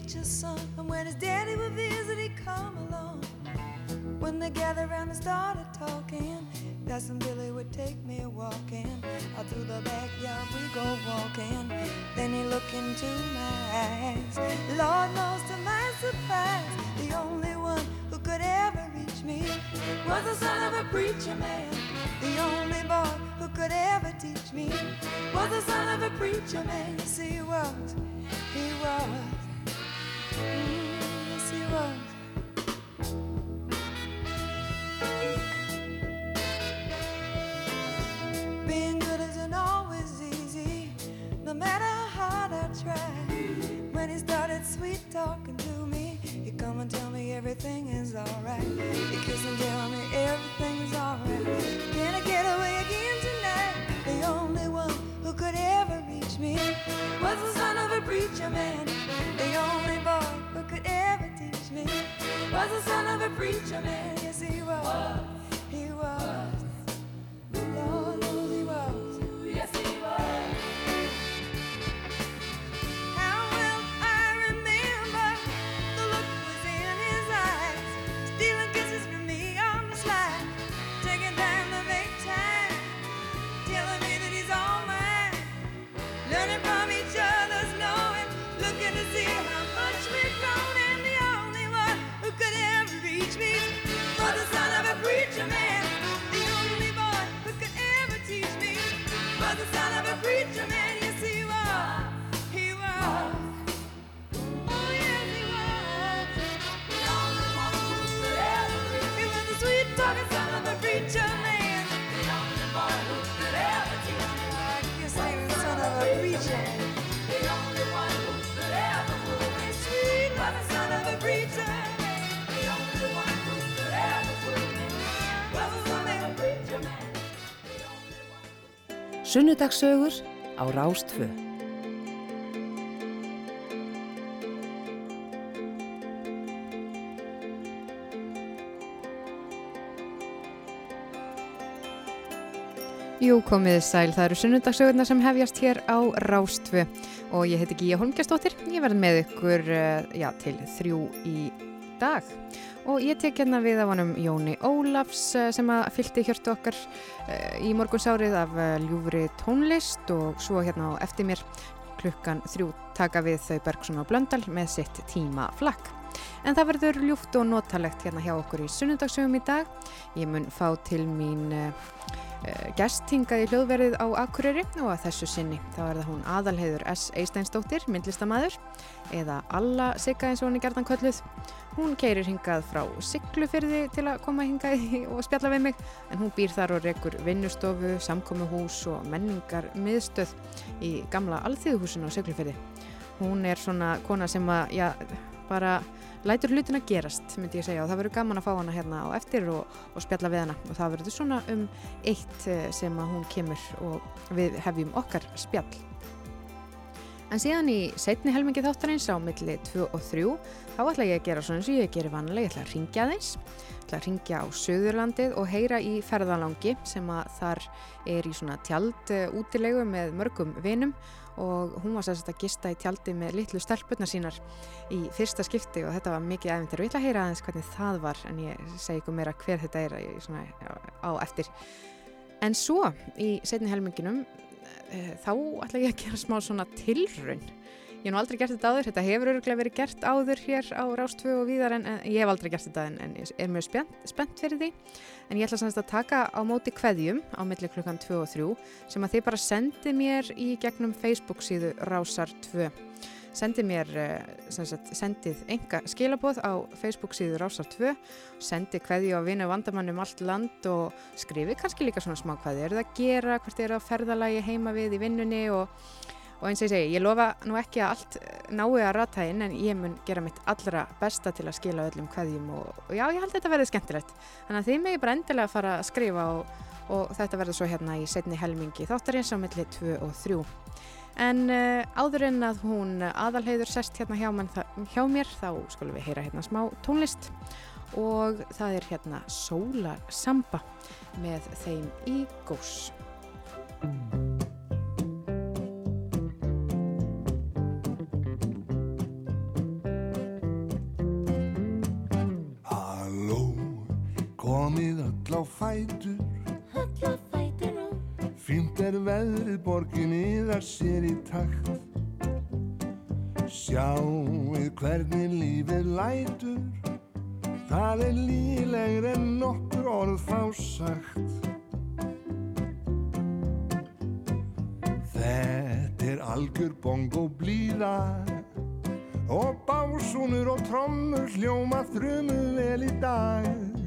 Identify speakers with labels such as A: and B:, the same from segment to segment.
A: preacher's son. And when his daddy would visit, he'd come along. When they gathered around and started talking, Cousin Billy would take me walking. Out through the backyard we go walking. Then he looked into my eyes. Lord knows to my surprise, the only one who could ever reach me was the son of a preacher man. The only boy who could ever teach me was the son of a preacher man. Yes, he was. He was. Everything is alright. He kiss and tell me everything is alright. Can I get away again tonight? The only one who could ever reach me was the son of a preacher man. The only boy who could ever teach me was the son of a preacher man. Yes, he was.
B: Sunnudagssögur á Rástfö.
C: Jú, komið sæl, það eru sunnudagssögurnar sem hefjast hér á Rástfö og ég heiti Gíja Holmgjastóttir, ég verð með ykkur eh, já, til þrjú í dag og ég tek hérna við af honum Jóni Ólafs eh, sem að fylgti hjörtu okkar eh, í morgunsárið af eh, ljúfri tónlist og svo hérna á eftir mér klukkan þrjú taka við þau Bergson og Blöndal með sitt tíma flakk. En það verður ljúft og notalegt hérna hjá okkur í sunnudagssögum í dag. Ég mun fá til mín uh, uh, gestingað í hljóðverðið á Akureyri og að þessu sinni þá er það hún aðalheiður S. Eisteinsdóttir, myndlistamæður eða Alla Sigga eins og hún er gerðan kölluð. Hún keirir hingað frá Siglufyrði til að koma hingað í- og spjalla við mig en hún býr þar og rekur vinnustofu, samkomuhús og menningar miðstöð í gamla alþýðuhúsinu á Siglufyrði. Hún er svona kona sem að, já, bara lætur hlutin að gerast, myndi ég segja og það verður gaman að fá hana hérna á eftir og, og spjalla við hana og það verður svona um eitt eh, sem að hún kemur og við hefjum okkar spjall. En síðan í setni helmingi þáttarins á milli 2 og 3 þá ætla ég að gera svona eins og ég gerir vanlega, ég ætla að ringja þeins, ég ætla að ringja á Suðurlandið og heyra í ferðalangi sem að þar er í svona tjald útilegu með mörgum vinum og hún var sérst að gista í tjaldi með litlu stelpurnar sínar í fyrsta skipti og þetta var mikið æfintir og ég ætla að heyra aðeins hvernig það var en ég segi ykkur meira hver þetta er svona, á eftir. En svo í setni helminginum þá ætla ég að gera smá svona tilraun. Ég hef nú aldrei gert þetta áður, þetta hefur öruglega verið gert áður hér á Rástfö og víðar en, en ég hef aldrei gert þetta en, en ég er mjög spennt, fyrir því. En ég ætla semst að taka á móti kveðjum á milli klukkan 2 og 3 sem að þið bara sendi mér í gegnum Facebook síðu Rásar 2. Sendi mér, eh, sagt, sendið enga skilaboð á Facebook síðu Rásar 2, sendi kveðju á vinu vandamann um allt land og skrifi kannski líka svona smá kveðju. Er það að gera, hvert er það að ferðalagi heima við í vinnunni og Og eins og ég segi, ég lofa nú ekki að allt nái að rata inn en ég mun gera mitt allra besta til að skila öllum kveðjum og, og já, ég held þetta verði skemmtilegt. Þannig að þið megi bara endilega fara að skrifa og, og þetta verður svo hérna í setni helmingi þáttarins á milli 2 og 3. En uh, áður en að hún eh, aðalheiður sest hérna hjá, mann, hjá mér þá skulum við heyra hérna smá tónlist og það er hérna Sóla Samba með þeim í gós.
D: Halló, komið öll á fætur,
E: öll á fætur
D: fínt er veðrið borgin yðar sér í takt. Sjáuð hvernig lífið lætur, það er lílegri en nokkur orð fá sagt. Þetta er algjör bongo blíða og básúnur og trommur hljóma þrumu vel í dag.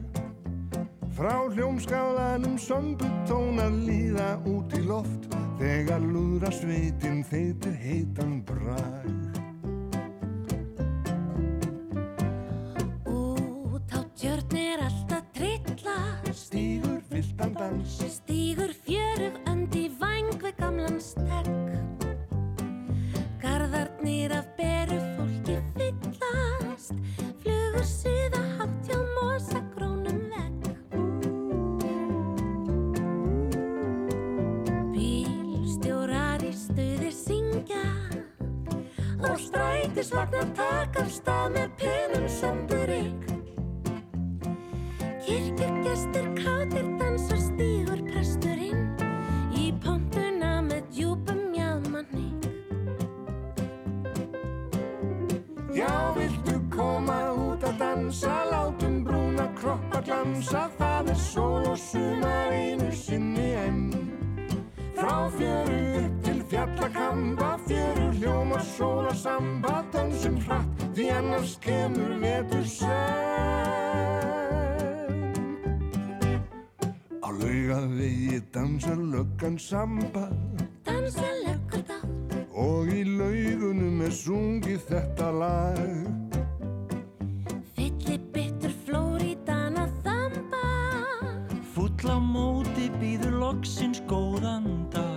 D: Frá hljómskálanum sömbutónar líða út í loft þegar lúðra sveitin þeitir heitan brag.
E: Út á tjörn er alltaf trilla,
D: Stígur viltan dans,
E: stígur fjörug önd í væng við gamlan stegg. Garðarnir af beru fólki fyllast, strætisvagnar taka af stað með penum sem byrjik. Kirkjugestur kátir dansar stígur presturinn í pompuna með djúpum jáðmanni.
D: já viltu koma út að dansa, látum brúna kroppa glansa, það er sól og sumar einu sinni enn. Frá fjöru upp fjallakamba, fjöru hljóma sól og samba, dansum hratt, því annars kemur vetur senn. Á laugavegi dansar löggan samba
E: Dansa löggur þá,
D: og í laugunum er sungið þetta lag.
E: fylli bittur Flórídana þamba.
F: Full á móti býður loksins góðan dag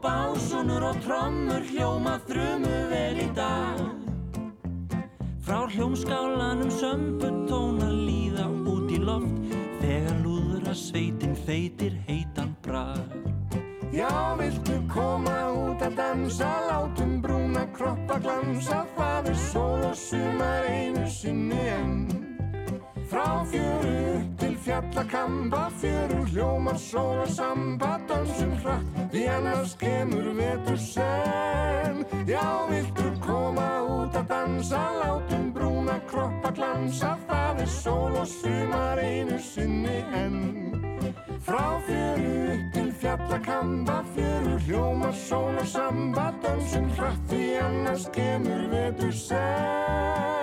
F: Og básúnur og trommur hljóma þrumu vel í dag Frá hljómskálanum sömbutóna líða út í loft Þegar lúðra sveitin þeitir heitan brag
D: Já, viltu koma út að dansa, látum brúna kroppa glansa, það er sól og sumar einu sinni enn. Frá fjöru upp til fjallakamba, fjöru hljómar sól og samba, dansum hratt, því annars kemur vetur senn. Já, viltu koma út að dansa, látum brúna kroppa glansa, það er sól og sumar einu sinni enn. Frá fjöru upp til fjallakamba, fjöru hljóma, sól og samba, dansum hratt því annars kemur vetur senn.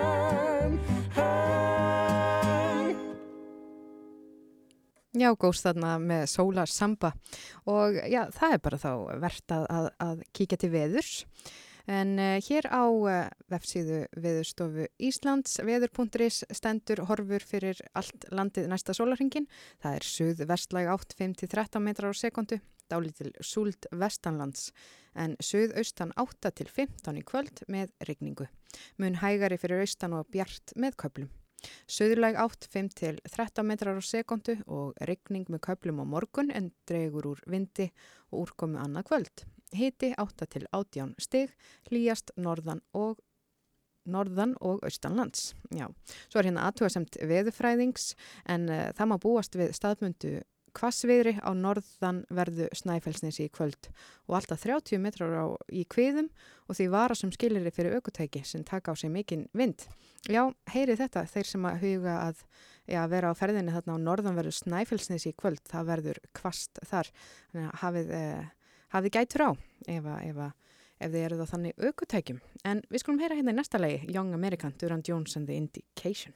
C: Já, góðst þarna með Solar Samba og já, það er bara þá verðt að, að, að kíkja til veðurs. En uh, hér á uh, vefsíðu Veðurstofu Íslands, veður.is stendur horfur fyrir allt landið næsta sólarhingin. Það er suð vestlæg 8, 5-13 metrar á sekundu, dálítil súld vestanlands en suð austan 8 til 15 í kvöld með regningu. Mun hægari fyrir austan og bjart með köplum. Suðurlæg 8, 5 til 13 metrar á sekundu og regning með köplum á morgun en dregur úr vindi og úrkomi annað kvöld. Hiti 8 til 18 stig, hlýjast norðan og norðan og austanlands. Já, svo er hérna aðtúasemt veðufræðings en uh, það má búast við staðmundu kvassviðri á norðan verðu snæfellsnesi í kvöld og alltaf 30 metrar á, í kviðum og því vara sem skilir fyrir aukutæki sem taka á sig mikinn vind. Já, heyrið þetta, þeir sem að huga að já, vera á ferðinni þarna á norðan verðu snæfellsnesi í kvöld, það verður kvast þar. Þannig að hafið, eh, hafið gætur á ef, að, ef, að, ef þið eruð á þannig aukutækjum. En við skulum heyra hérna í næsta lagi, Young American, Duran Jones and the Indication.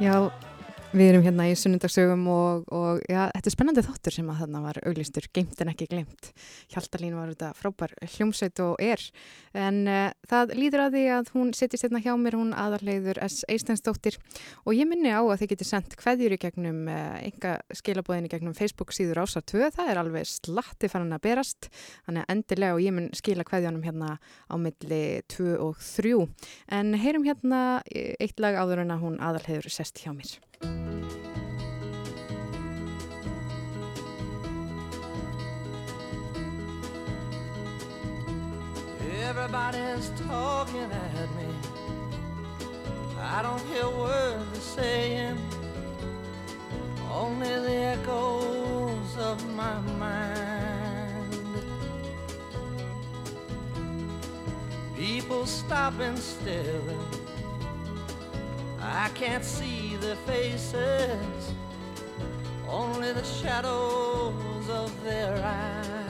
C: Já, við erum hérna í sunnundagsögum og, og já, þetta er spennandi þáttur sem að þarna var auglistur, geimt en ekki glemt. Hjaltalín var þetta frábær hljómsveit og er. En uh, það líður að því að hún sittist hérna hjá mér, hún aðarleiður S. Eistensdóttir og ég minni á að þið getur sendt kveðjur í gegnum uh, enga skilabóðin í gegnum Facebook síður ásar 2. Það er alveg slatti fann að berast, þannig að endilega og ég mun skila kveðjunum hérna á milli 2 og 3. En heyrum hérna eitt lag áður en að hún aðarleiður sest hjá mér.
G: Everybody's talking at me. I don't hear words they're saying, only the echoes of my mind. People stopping still. I can't see their faces, only the shadows of their eyes.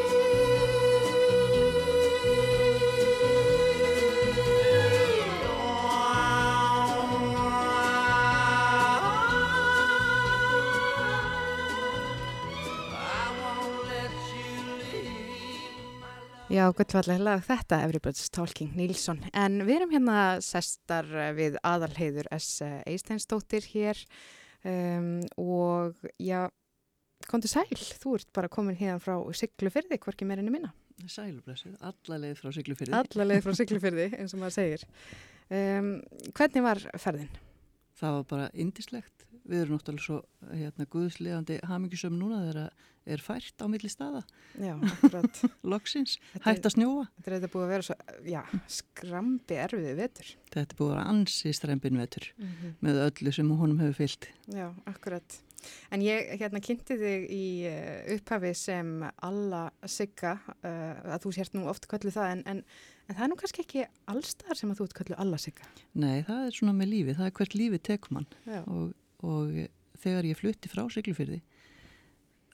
C: Já, gullvallega þetta, Everybody's Talking Nílsson. En við erum hérna sestar við aðalheiður S. Eisteinsdóttir hér um, og já, komdu sæl, þú ert bara komin hérna frá Siglufyrði, hvorki meirinni minna.
H: Sælublessuð, alla leið frá Siglufyrði.
C: Alla leið frá Siglufyrði, eins og maður segir. Um, hvernig var ferðin?
H: Það var bara indislegt. Við erum náttúrulega svo hérna, guðslegandi hamingjusum núna þegar það er fært á milli staða,
C: Já, akkurat.
H: loksins,
C: Þetta
H: hægt að snjóa.
C: Þetta er þetta búið að vera svo, já, skrambi erfiði vetur.
H: Þetta er búið að vera ansi strempin vetur
C: Mm
H: með öllu sem honum hefur fyllt.
C: Já, akkurat. En ég hérna kynnti þig í uh, upphafi sem alla sigga, uh, að þú sért nú oft köllu það, en, en, en það er nú kannski ekki allstar sem að þú ert köllu alla sigga.
H: Nei, það er svona með lífi, það er hvert lífi tekum hann og, og þegar ég flutti frá Siglufyrði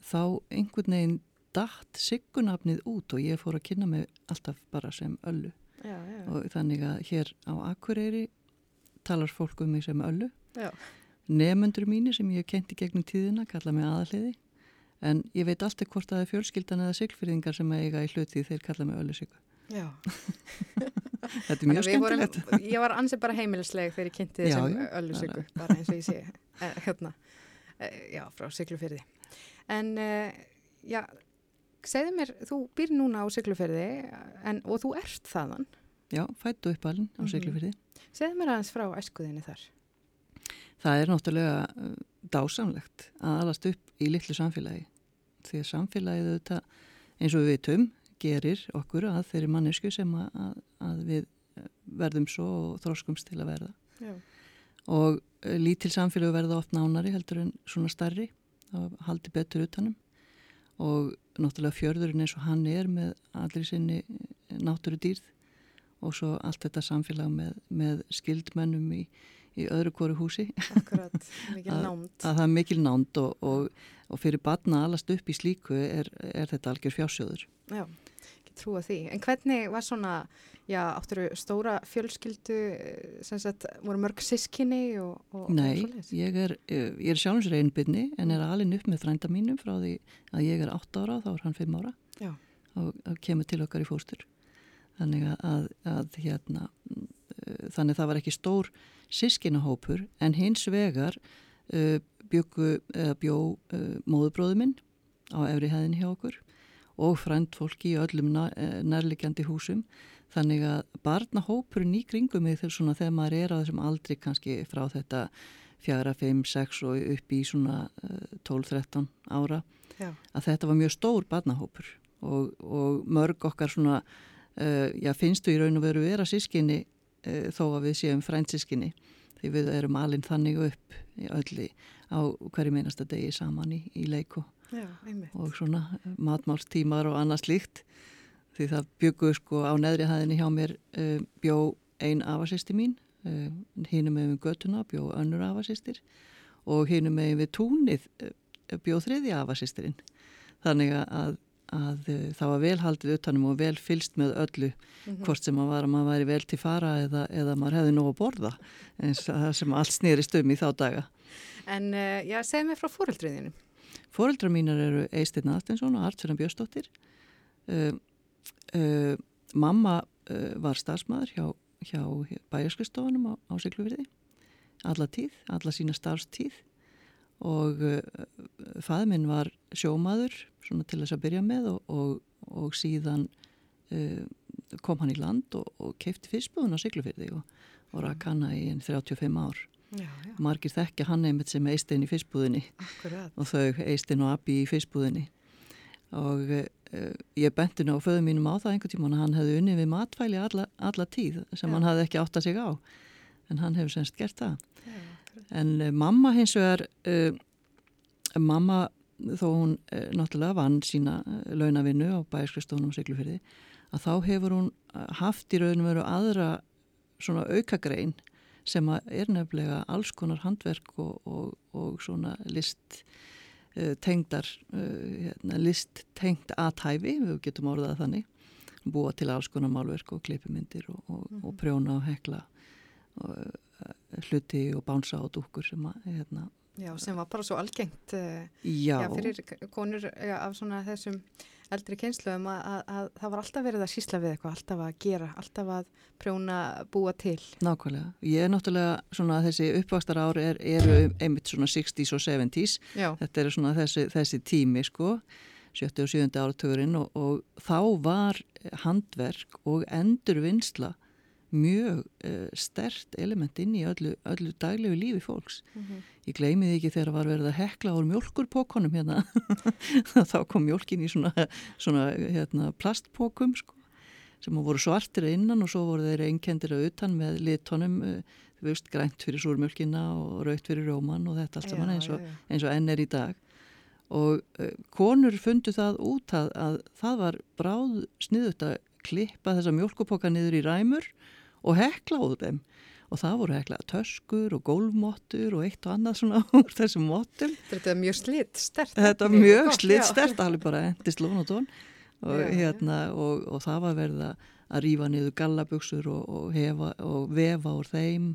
H: þá einhvern veginn datt siggunafnið út og ég fór að kynna mig alltaf bara sem öllu.
C: já, já.
H: og þannig að hér á Akureyri talar fólk um mig sem öllu nefnundur mínir sem ég hef kent í gegnum tíðina kalla mig aðaliði en ég veit alltaf hvort það er fjölskyldan eða siglfyrðingar sem eiga í hluti þeir kalla mig öllu
C: já.
H: þetta er mjög
C: við vorum-
H: skemmtilegt
C: Ég var ansið bara heimilisleg þegar ég kynnti þið
H: Já,
C: sem
H: já,
C: öllu
H: það
C: siggu, bara eins og ég sé, eh, hérna, eh, já, frá Siglufyrði. En, eh, já, segðu mér, þú býr núna á Siglufyrði en, og þú ert þaðan.
H: já, fættu uppalinn á
C: Mhm.
H: siglfyrði
C: Segðu mér aðeins frá æskuðinni þar.
H: það er náttúrulega uh, dásamlegt að alast upp í litlu samfélagi því að samfélagið auðvitað eins og við vitum gerir okkur að þeirri mannesku sem að, að, við eh, verðum svo og þróskumst til að verða
C: Já.
H: og uh, lítil samfélög verða oft nánari heldur en svona starri og haldi betur utanum og náttúrulega fjörðurinn eins og hann er með allir sinni náttúru dýrð og svo allt þetta samfélag með, með skildmennum í, í öðru hverju húsi
C: Akkurat, mikil
H: Að-
C: námt.
H: að það er mikil nánd og, og, og fyrir batna alast upp í slíku er, er þetta algjör fjársjóður
C: Já, ekki trúa því. En hvernig var svona, já, átturu stóra fjölskyldu, sem sagt, voru mörg sískinni og, og,
H: Nei, ég er, ég er sjálfins reynbyrni en er alin upp með frænda mínum frá því að ég er 8 ára þá er hann 5 ára
C: Já.
H: og, kemur til okkar í fóstur þannig að, að, að hérna þannig að það var ekki stór sískinahópur en hins vegar uh, byggu, uh, bjó uh, móðubróðu minn á efri hæðinni hjá okkur og frænd fólki í öllum eh, nærliggjandi húsum þannig að barnahópurinn í kringum þegar, svona, þegar maður er á þessum aldri kannski frá þetta fjara, fimm, sex og upp í svona uh, 12-13 ára
C: Já.
H: að þetta var mjög stór barnahópur og, og mörg okkar svona uh, já, finnstu í raun og veru vera sískinni uh, þó að við séum frændsískinni því við erum alinn þannig upp í öllu á hverju meinasta degi saman í, í leiku
C: Já,
H: og svona matmálstímar og annað slíkt því það byggu sko á neðri hæðinni hjá mér uh, bjó ein afasýsti mín uh, hinum með við göttuna bjó önnur afasýstir og hinum með við túnið bjó þriði afasýstirinn þannig að, að uh, það var vel haldið utanum og vel fylst með öllu
C: Mhm.
H: hvort sem að var að maður væri vel til fara eða, eða maður hefði nóg að borða eins og það sem allt snýrist um í þá daga
C: En, uh, já, segð mér frá fóreldriðinu.
H: Fóreldrar mínar eru Eistirn Astinsson og Artfjörn Björnsdóttir. Uh, uh, mamma uh, var starfsmæður hjá, hjá bæjarskristofunum á, á Siglufyrði. Alla tíð, alla sína starfstíð og uh, fæður minn var sjómaður svona til þess að byrja með og, og, og síðan uh, kom hann í land og, og keipti fyrstbúðun á Siglufyrði og, og rak hana í enn 35 ár.
C: Já, já,
H: Margir þekkja hann einmitt sem Eistirn í fyrstbúðinni
C: akkurat.
H: og þau Eistin og Abbi í fyrstbúðinni og uh, ég benti nú á föðu mínum á það einhvern tímann að hann hefði unnið við matvæli alla, alla tíð sem
C: Já.
H: hann hafði ekki átt að sig á en hann hefur semst gert það. En uh, mamma hins vegar uh, mamma þó hún uh, náttúrulega vann sína launavinnu á bæjarskristónum Siglufyrði að þá hefur hún haft í raunum veru aðra svona aukagrein sem að er nefnilega alls konar handverk og, og, og svona list uh, tengdar uh, hérna, list tengd aðtæfi, við getum orðað þannig. Búa til alls konar málverk og klippimyndir og, og, og prjóna og hekla og, hluti og bánsa og dúkkur sem að hérna,
C: Já, sem var bara svo algengt uh,
H: já,
C: já, fyrir konur já, af þessum eldri kynsluðum að, að, að það var alltaf verið að sísla við eitthvað, alltaf að gera, alltaf að prjóna búa til.
H: nákvæmlega. Ég er náttúrulega svona þessi uppvakstar ár er, eru einmitt svona 60s og 70s
C: Já,
H: þetta er svona þessi, þessi tími sko 70 og 7. áratugurinn og, og þá var handverk og endurvinnsla mjög uh, stert element inn í öllu, öllu daglegu lífi fólks. Ég gleymi því ekki þegar var verið að hekla úr mjölkurpókonum hérna. þá kom mjölkin í svona, svona hérna, plastpókum sko sem voru svartir innan og svo voru þeir einkendir að utan með litónum uh, þú veist, grænt fyrir súrmjölkina og raut fyrir róman og þetta allt saman eins og, eins og enn er í dag og uh, konur fundu það út að, að það var bráð sniðut að klippa þessa mjölkupoka niður í ræmur og hekla út þeim. Og það voru hekla töskur og gólfmottur og eitt og annað svona úr þessum mottum.
C: Þetta er mjög slitt, stert.
H: þetta var mjög slitt stert alveg bara endist lón og tón. Og, hérna, og, og það var verið að, rífa niður gallabuxur og, og, hefa, og vefa úr þeim.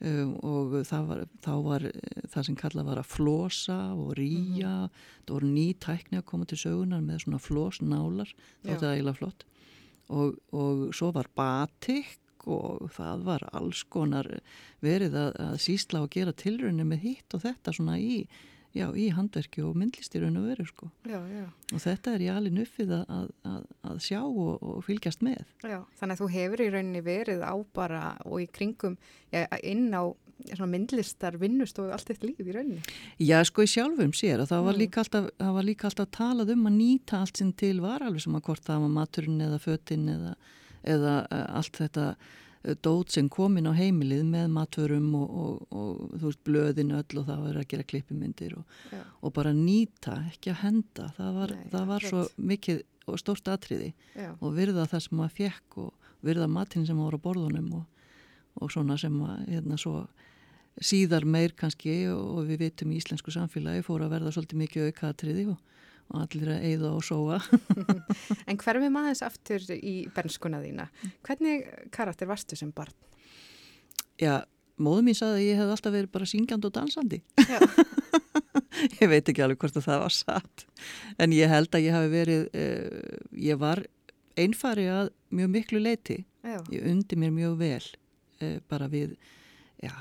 H: Um, og það var, þá var eh, það sem kallað var að flosa og ríja það voru ný tækni að koma til sögunar með svona flosnálar.
C: Já.
H: þetta er eiginlega flott. Og, og svo var batik og það var alls konar verið að, að sísla og gera tilraunir með hitt og þetta svona í, já, í handverki og myndlisti raun og veru sko.
C: Já, já,
H: Og þetta er ég alveg nuffið að, að, að, að sjá og, og fylgjast með.
C: já. Þannig að þú hefur í rauninni verið á bara og í kringum, já, inn á myndlistar vinnustofu allt eitt líf í rauninni.
H: Já, sko í sjálfum sér að það var,
C: Mm.
H: líka alltaf, var líka alltaf talað um að nýta allt sinn til var alveg sem að hvort það var maturinn eða fötinn eða, eða uh, allt þetta eh, dót sem komin á heimilið með matvörum og, og, og þú veist blöðin öll og það var að gera klippimyndir og, og bara nýta, ekki að henda. Það var,
C: Nei,
H: það var svo mikið og stórt atriði
C: Já.
H: og virða það sem maður fekk og virða matinn sem var á borðunum og, og svona sem að hérna svo síðar meir kannski og við vitum í íslensku samfélagi fóru að verða svolítið mikið auka atriði og, og allir að eyða og sóa
C: En hverfum aðeins aftur í bernskuna þína. Hvernig karakter varstu sem barn?
H: Já, móðu mín saði að ég hef alltaf verið bara syngjandi og dansandi ég veit ekki alveg hvort að það var satt en ég held að ég hafi verið uh, ég var einfari að mjög miklu leiti
C: Já.
H: ég undi mér mjög vel uh, bara við já,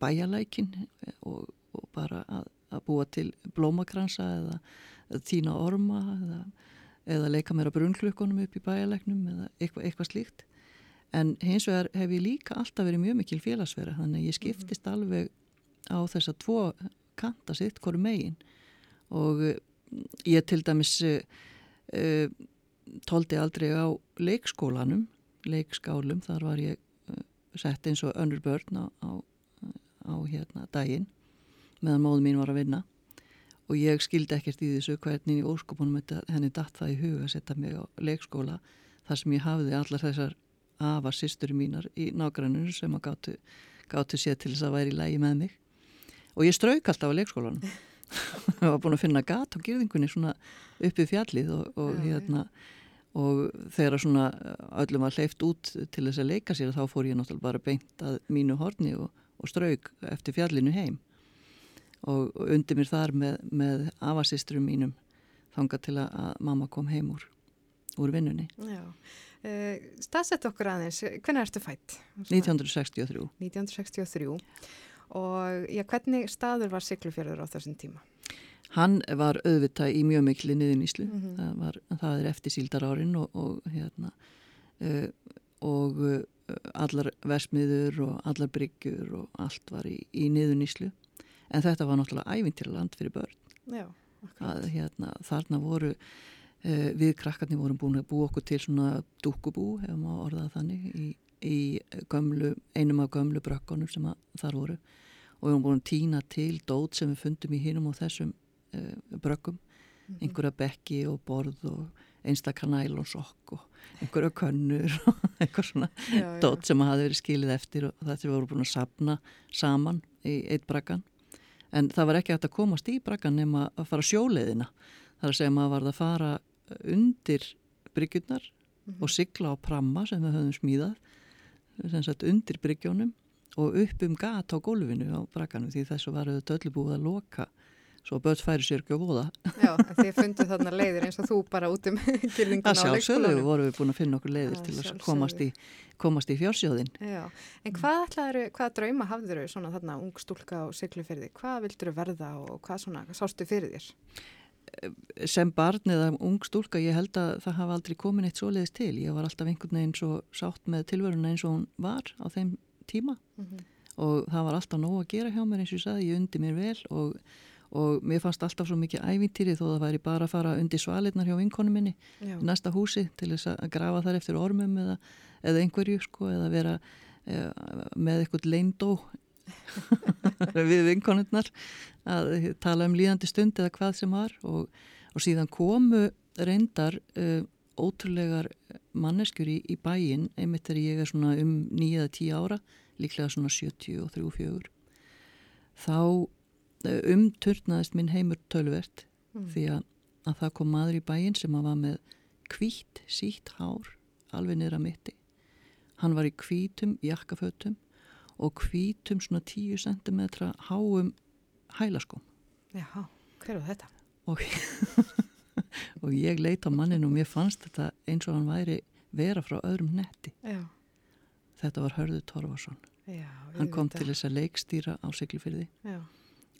H: bæjalækin og, og bara að, að búa til blómakransa eða, eða tína orma eða, eða leika mér að brunnklukkonum upp í bæjalæknum eða eitthvað, eitthvað slíkt. En hins vegar hef ég líka alltaf verið mjög mikil félagsverða þannig að ég skiptist alveg á þessa tvo kanta sitt hvoru megin. Og uh, ég til dæmis uh, uh, tóldi aldrei á leikskólanum leikskálum, þar var ég uh, sett eins og önnur börn á, á, á hérna daginn meðan móðum mín var að vinna og ég skildi ekkert í þessu hvernig í óskopunum henni datt það í huga að setja mig á leikskóla þar sem ég hafði allar þessar afa sýstur mínar í nágranninu sem að gáttu, gáttu sér til þess að væri í lægi með mig. Og ég strauk alltaf á leikskólanum. Og var búin að finna gat á gyrðingunni svona uppið fjallið og, og hérna og þegar svona öllum var hleyft út til þess að leika sér þá fór ég náttúrulega bara beint að mínu horni og, og strauk eftir fjallinu heim og, undir mér þar með, með afasisturum mínum þanga til að, mamma kom heim úr, úr vinnunni
C: Já. Uh, Staðsett okkur aðeins, hvernig ertu fætt?
H: 1963
C: 1963 og já, hvernig staður var Siglufjörður á þessum tíma?
H: Hann var auðvitað í mjög miklu niðuníslu,
C: Mhm.
H: það, var, það er eftir síldar árin og, og, hérna, uh, og uh, allar versmiður og allar bryggjur og allt var í, í niðuníslu. En þetta var náttúrulega ævintýraland fyrir börn.
C: Já,
H: Að, hérna, þarna voru, uh, við krakkarnir vorum búin að búa okkur til svona dúkubú, hefum að orðað þannig, í, í gömlu, einum af gömlu brökkunum sem að, þar voru. Og við vorum búin að týna til dót sem við fundum í hinum og þessum uh, brökkum einhverja bekki og borð og einstakar næl og sokk og einhverja könnur og eitthvað svona
C: Já, já.
H: dót sem hafi verið skilið eftir og þetta voru búin að sapna saman í eitt braggan en það var ekki hægt að komast í braggan nema að fara sjóleiðina. Þar að segja maður var að fara undir bryggjurnar og sigla á pramma sem við höfum smíðað sem sagt undir bryggjónum og upp um gat á gólfinu á bragganum því þessu var auðvitað öllu búið að loka svo börn færi sér ekki á voða
C: Já, þið funduð þarna leiðir eins og þú bara út um gyrðinguna
H: að
C: á
H: sjálfsögðu
C: leikskólanum.
H: vorum við búin að finna okkur leiðir
C: Að
H: til að
C: sjálfsögðu.
H: komast í, komast í fjársjóðin
C: Já, en hvað ætlaður, hvað drauma hafður þau svona þarna ung stúlka á Siglufjörði? Hvað vildur þau verða og hvað svona sástu fyrir þér?
H: sem barn eða ung stúlka ég held að það hafa aldrei komin eitt svoleiðis til ég var alltaf einhvern veginn svo sátt með tilvöruna eins og hún var á þeim tíma
C: Mhm.
H: og það var alltaf nóg að gera hjá mér eins og ég sagði, ég undi mér vel og, og mér fannst alltaf svo mikið ævintýri þó það væri bara að fara undir svalirnar hjá vinkonu minni
C: Já,
H: næsta húsi til þess að grafa þar eftir ormum eða, eða einhverju sko eða vera e, með eitthvað leindó við vinkonurnar að tala um líðandi stund eða hvað sem var. Og, og síðan komu reyndar uh, ótrúlegar manneskjur í, í bæin einmitt þegar ég er svona um nýja eða tíu ára líklega svona 73-4 þá uh, umturnaðist minn heimur tölvert
C: Mm.
H: því að, að það kom maður í bæin sem að var með hvítt sítt hár alveg niður að mitti. Hann var í hvítum jakkafötum og hvítum svona 10 cm háum hælaskóm.
C: Já, hver var þetta?
H: og, og ég leit á mannin og mér fannst þetta eins og hann væri vera frá öðrum netti.
C: Já,
H: þetta var Hörður Torfarsson
C: já,
H: hann kom til þess að leikstýra á Siglufyrði
C: Já,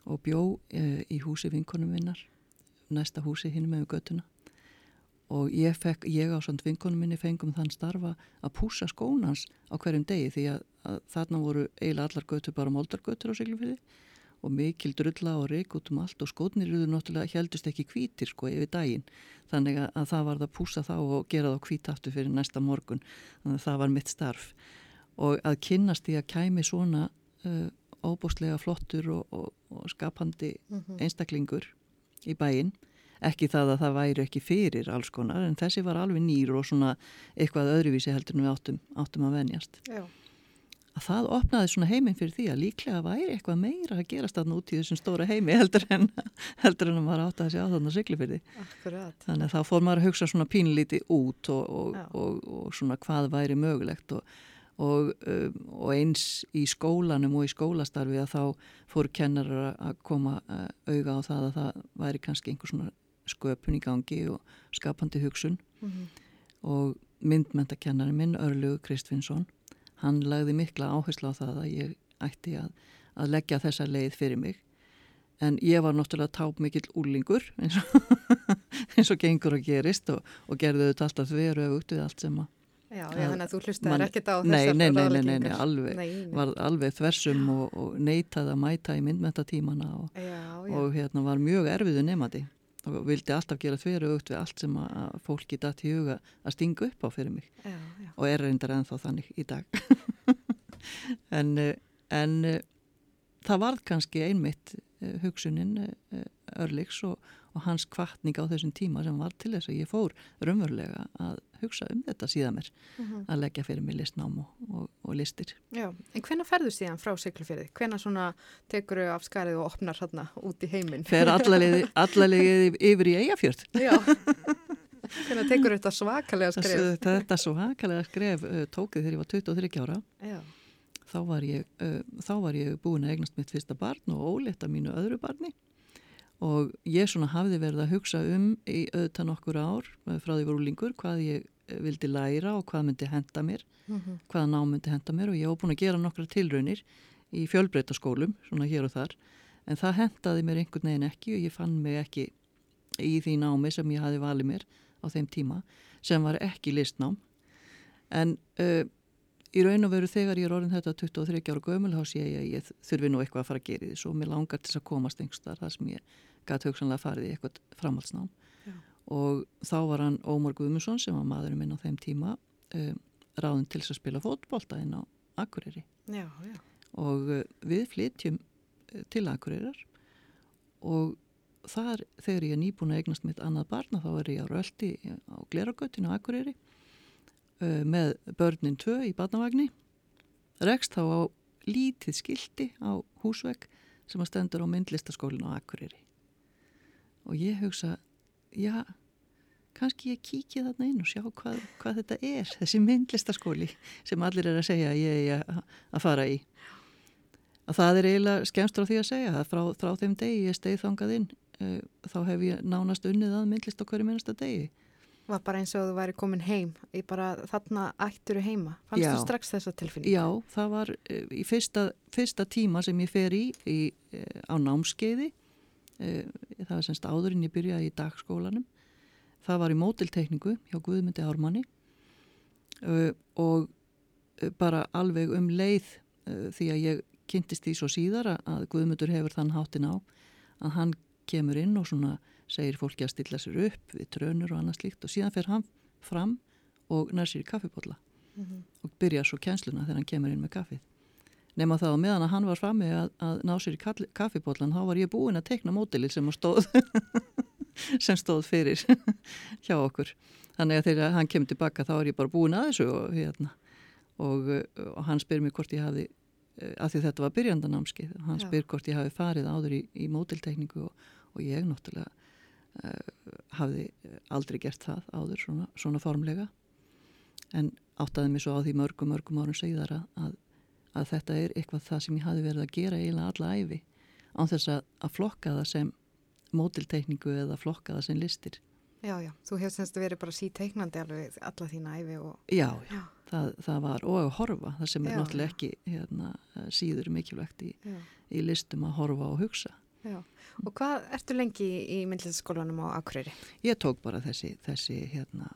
H: og bjó e, í húsi vinkonum minnar næsta húsi hinn með göttuna og ég, fekk, ég á svont vinkonum minni fengum þann starfa að púsa skónans á hverjum degi því að, að þarna voru eiginlega allar göttur bara moldargöttur á Siglufyrði og mikil drulla og reik út um allt og skótnir eru náttúrulega heldust ekki hvítir sko yfir daginn. Þannig að, að það var það að púsa þá og gera þá hvít aftur fyrir næsta morgun. Þannig að það var mitt starf. Og að kynnast því að kæmi svona uh, óbúslega flottur og, og, og skapandi einstaklingur í bæinn ekki það að það væri ekki fyrir alls konar en þessi var alveg nýr og svona eitthvað öðruvísi heldur en við áttum, áttum að venjast
C: Já.
H: að það opnaði svona heiminn fyrir því að líklega væri eitthvað meira að gerast þarna út í þessum stóra heimi heldur en, heldur en að maður átti að sé á þarna sigli fyrir því
C: Akkurat.
H: þannig að þá fór maður að hugsa svona pínlíti út og, og,
C: Já.
H: og, og svona hvað væri mögulegt og, og, um, og eins í skólanum og í skólastarfi að þá fóru kennarar að koma uh, auga á það að það væri kannski einhver svona sköpun í gangi og skapandi hugsun. Og myndmentakennari minn Örlugu Kristvinsson hann lagði mikla áherslu á það að ég ætti að, að leggja þessa leið fyrir mig. En ég var náttúrulega táp mikill úlingur eins og, eins og gengur og gerist og, og gerði þetta alltaf veru aukt við allt sem að
C: Já, já, þannig að þú hlustaðir
H: man-
C: ekkert á þessar
H: nei, nei, nei, nei, nei, alveg, var alveg þversum og, og neitaði að mæta í myndmentatímana og, og hérna var mjög erfiðu nefandi og vildi alltaf gera þveru aukt við allt sem að fólki datt í huga að stinga upp á fyrir mig.
C: Já, já.
H: og er reyndar ennþá þannig í dag. En, eh, en eh, það varð kannski einmitt eh, hugsunin Örliks og, og hans kvartning á þessum tíma sem var til þess að ég fór raunverulega að hugsa um þetta síðan mér að leggja fyrir mig listnám og, og, og listir
C: Já, en hvenær ferðu síðan frá Siglufjörði? Hvenær svona tekur þau af skarið og opnar hérna út í heiminn?
H: fer allalegið yfir í eigafjörð
C: Já. hvenær tekur þetta svakalega skrif?
H: þetta svo hakalega skref uh, tókið þegar ég var 23 ára
C: Já,
H: þá var ég, uh, þá var ég búin að eignast mitt fyrsta barn og óletta mínu öðru barni og ég svona hafði verið að hugsa um í auðvitað nokkur ár uh, frá því voru úlingur hvað ég uh, vildi læra og hvað myndi henda mér, hvaða ná myndi henda mér. Og ég hef búin að gera nokkra tilraunir í fjölbreytaskólum, svona hér og þar. En það hendaði mér einhvern veginn ekki og ég fann mig ekki í því námi sem ég hafi valið mér á þeim tíma sem var ekki listnám. En uh, í raun og veru þegar ég er orðin þetta 23 ára gömul þá sé ég að ég þurfi nú eitthvað að fara að gera því svo mér langar til þess að komast einhverstaðar þar sem ég gæti hugsanlega farið í eitthvað framhaldsnám
C: Já.
H: og þá var hann Ómar Guðmusson sem var maðurinn minn á þeim tíma um, ráðin til þess að spila fótbolta inn á Akureyri
C: já, já.
H: og uh, við flytjum uh, til Akureyrar og þar þegar ég er nýbúin að eignast mitt annað barna þá er ég á röldi á Gleragötinu Akureyri með börnin tvö í barnavagni rekst þá á lítið skildi á húsvegg sem að stendur á myndlistaskólinu á Akureyri. Og ég hugsa já, kannski ég kíkja þarna inn og sjá hvað, hvað þetta er þessi myndlistaskóli sem allir er að segja að ég er að, fara í. Að það er eiginlega skemmst frá því að segja að frá, frá þeim degi ég steið þangað inn uh, þá hef ég nánast unnið að myndlist á hverju minnasta degi
C: Var bara eins og þú væri komin heim í bara þarna ætturu heima. Fannst
H: Já.
C: þú strax þessa tilfinningu?
H: Já, það var uh, í fyrsta, fyrsta tíma sem ég fer í, í uh, á námskeiði uh, það var semst áður en ég byrjaði í dagskólanum það var í mótiltekningu hjá Guðmundi Ármanni og bara alveg um leið því að ég kynntist því svo síðar að- Guðmundur hefur þann háttin á að hann kemur inn og svona segir fólki að stilla sér upp við trönur og annað slíkt og síðan fer hann fram og nær sér í kaffibólla og byrja svo kjensluna þegar hann kemur inn með kaffið. Nefna það á meðan að hann var frammi að, að ná sér í kaffibóllan, þá var ég búin að tekna mótilið sem stóð, sem stóð fyrir hjá okkur. Þannig að þegar hann kemur tilbaka þá er ég bara búin að þessu og, hérna, og, og hann spyr mér hvort ég hafi, að því þetta var byrjandanámskið, hann
C: Já.
H: spyr hvort ég hafi farið áður í, í mótiltekningu og, og ég náttúrulega hafði aldrei gert það áður svona, svona formlega en áttaði mig svo á því mörgum, mörgum árum segðar að, að, þetta er eitthvað það sem ég hafi verið að gera eiginlega alla æfi án þess að, að flokka það sem mótiltekningu eða flokka það sem listir.
C: Já, já. Þú hefur semst verið bara síteiknandi alveg alla þína æfi og...
H: Já,
C: Já.
H: það, það var og að horfa, það sem er
C: Já,
H: náttúrulega ekki hérna, síður mikilvægt í,
C: Já.
H: í listum að horfa og hugsa.
C: Já. Og hvað ertu lengi í myndlistaskólanum á Akureyri?
H: Ég tók bara þessi, þessi hérna,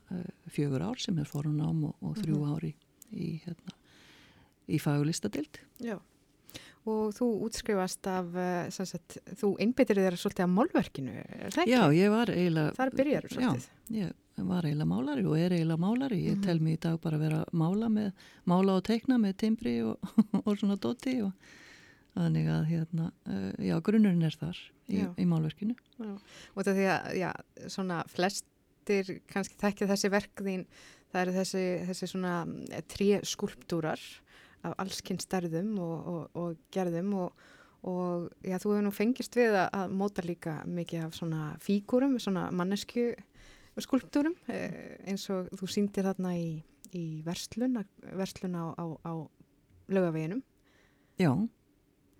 H: fjögur ár sem er forunám og, og þrjú
C: Mhm.
H: ári í, hérna, í fagulistadild.
C: Já. Og þú útskrifast af, sagt, þú einbyttir þér svolítið af málverkinu, er það ekki?
H: Já, ég var eiginlega...
C: Þar byrjar þú svolítið.
H: Já, ég var eiginlega málari og er eiginlega málari. Ég
C: Mhm.
H: tel mig í dag bara að vera mála, með, mála og teikna með timbri og, og svona doti og þannig að hérna, uh, já, grunnurinn er þar í,
C: Já.
H: í málverkinu.
C: Og þetta því að, já, svona flestir kannski þekkja þessi verk þín, það eru þessi, þessi svona trí skulptúrar af allskinn stærðum og, og, og gerðum og, og já, þú hefur nú fengist við að, að móta líka mikið af svona fígúrum, svona mannesku skulptúrum eh, eins og þú sýndir þarna í, í verslun, verslun á, á, á lögaveginum
H: Já,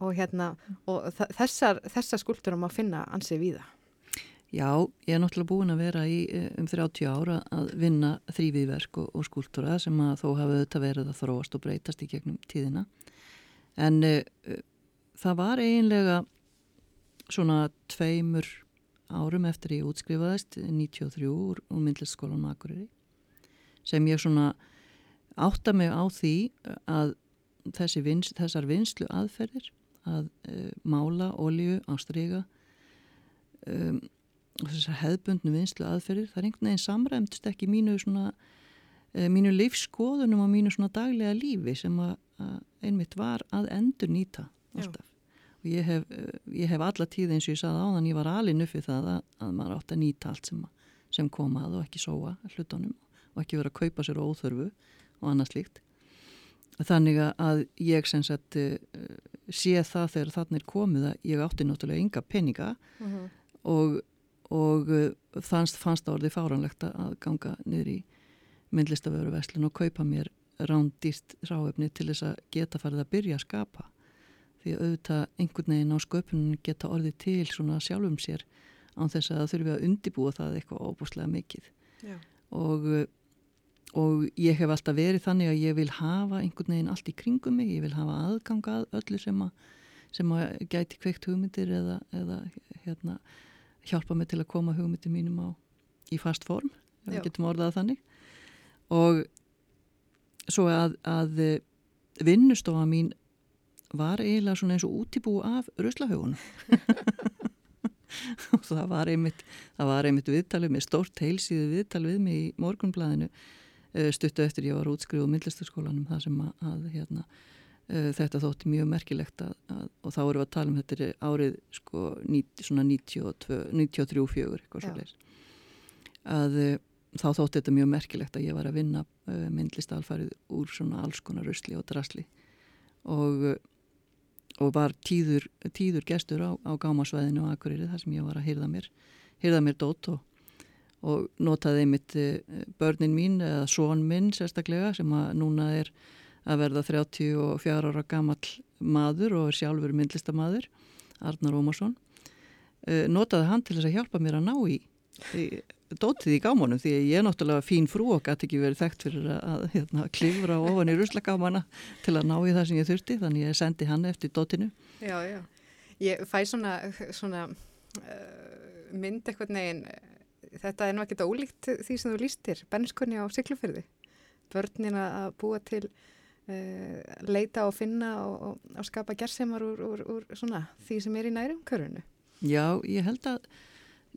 C: og hérna, og þessar, þessar skulptúrar má finna ansið víða.
H: já, ég er náttúrulega búin að vera í eh, um 30 ára að vinna þrýviðverk og, og skúltúra sem að þó hafa auðvitað verið að þróast og breytast í gegnum tíðina. En uh, það var eiginlega svona tveimur árum eftir ég útskrifaðist 93 úr, myndlistskólanum Akureyri sem ég svona átta mig á því að vins, þessar vinslu aðferðir að uh, mála olju á stryga um, og þessar hefðbundnu vinslu aðferðir það er einhvern veginn samræmtist ekki mínu svona uh, mínu lífskoðunum og mínu svona daglega lífi sem að, að einmitt var að endur nýta alltaf. Og ég hef, uh, ég hef alla tíð eins og ég saði áðan ég var alin uppið það að, að maður átt að nýta allt sem, sem komað og ekki sóa hlutunum og ekki vera að kaupa sér óþörfu og annað slíkt þannig að ég sem sagt uh, sé það þegar þannig er komið að ég átti náttúrulega ynga peninga og, og uh, fannst, fannst það orðið fáranlegt að ganga niður í myndlistavöru veslun og kaupa mér rándýrt ráefni til þess að geta farið að byrja að skapa. Því að auðvitað einhvern veginn á sköpunum geta orðið til svona sjálfum sér án þess að það þurfi að undibúa það eitthvað óbúslega mikið.
C: Já.
H: og, uh, og ég hef alltaf verið þannig að ég vil hafa einhvern veginn allt í kringum mig, ég vil hafa aðgangað öllu sem að, sem að gæti kveikt hugmyndir eða, eða hérna, hjálpa mig til að koma hugmyndir mínum á í fast form, ef við getum orðað þannig. Og svo að, að eh, vinnustofa mín var eiginlega svona eins og útibú af ruslahaugunum. Og það var einmitt einmitt viðtalið með stórt heilsíðu viðtal við mig í morgunblæðinu stuttu eftir ég var útskrifuð á myndlistaskólanum það sem að, að hérna, uh, þetta þótti mjög merkilegt að, að, og þá erum við að tala um þetta árið sko, ní, svona 92, 93 fjögur eitthvað
C: Já.
H: svo leis að uh, þá þótti þetta mjög merkilegt að ég var að vinna myndlistalfarið úr svona alls konar rusli og drasli og og var tíður, tíður gestur á, á gámasvæðinu og Akureyri þar sem ég var að hýrða mér, hýrða mér dót og, og notaði einmitt eh, börnin mín eða són minn sérstaklega sem að núna er að verða 34 ára gamall maður og er sjálfur myndlistamaður Arnar Ómarsson eh, notaði hann til þess að hjálpa mér að ná í, dótið í gámanum því að ég er náttúrulega fín frú og gæti ekki verið þekkt fyrir að hérna, klifra ofan í ruslagámana til að ná í það sem ég þurfti þannig ég sendi hann eftir dótinu
C: Já, já. Ég fæ svona, svona uh, mynd eitthvað neginn, þetta er nú ekkert ólíkt því sem þú lístir, benskunni á Siglufyrði. Börnin að búa til, uh, leita og finna og, og, og skapa gersemar úr, úr, úr svona, því sem er í nærum körunu.
H: Já, ég held að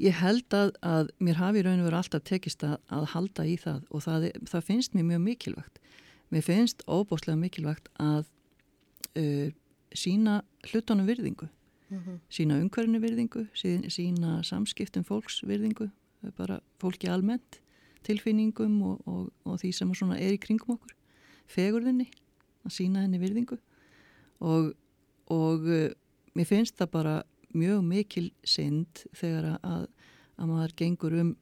H: ég held að, að mér hafi raun og veru alltaf tekist að, að halda í það og það, það finnst mér mjög mikilvægt mér finnst óbúslega mikilvægt að uh, sína hlutunum virðingu sína umhverfinu virðingu sína samskiptum fólks virðingu bara fólki almennt tilfinningum og, og, og því sem er í kringum okkur fegurðinni að sína henni virðingu. Og, og uh, mér finnst það bara mjög mikil synd þegar að, að maður gengur um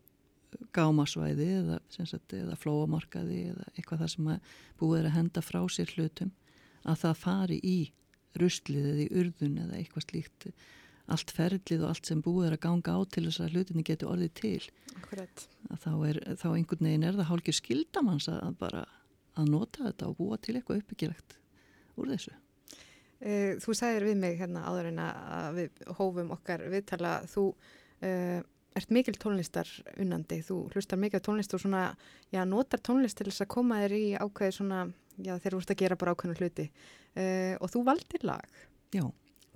H: gámasvæði eða, sagt, eða flóamarkaði eða eitthvað það sem búið er að henda frá sér hlutum að það fari í ruslið eða í urðun eða eitthvað slíkt allt ferlið og allt sem búið er að ganga á til þess að hlutinni geti orðið til. Þá, er, þá einhvern veginn er það hálkið skildamanns að bara að nota þetta og búa til eitthvað uppbyggilegt úr þessu.
C: Uh, þú sagðir við mig hérna áður en að við hófum okkar viðtala, þú uh, ert mikil tónlistar unnandi, þú hlustar mikil tónlist og svona, já, notar tónlist til þess að koma þér í ákveði svona, já, þeir eru að gera bara ákveðinu hluti. Uh, og þú valdir lag.
H: Já,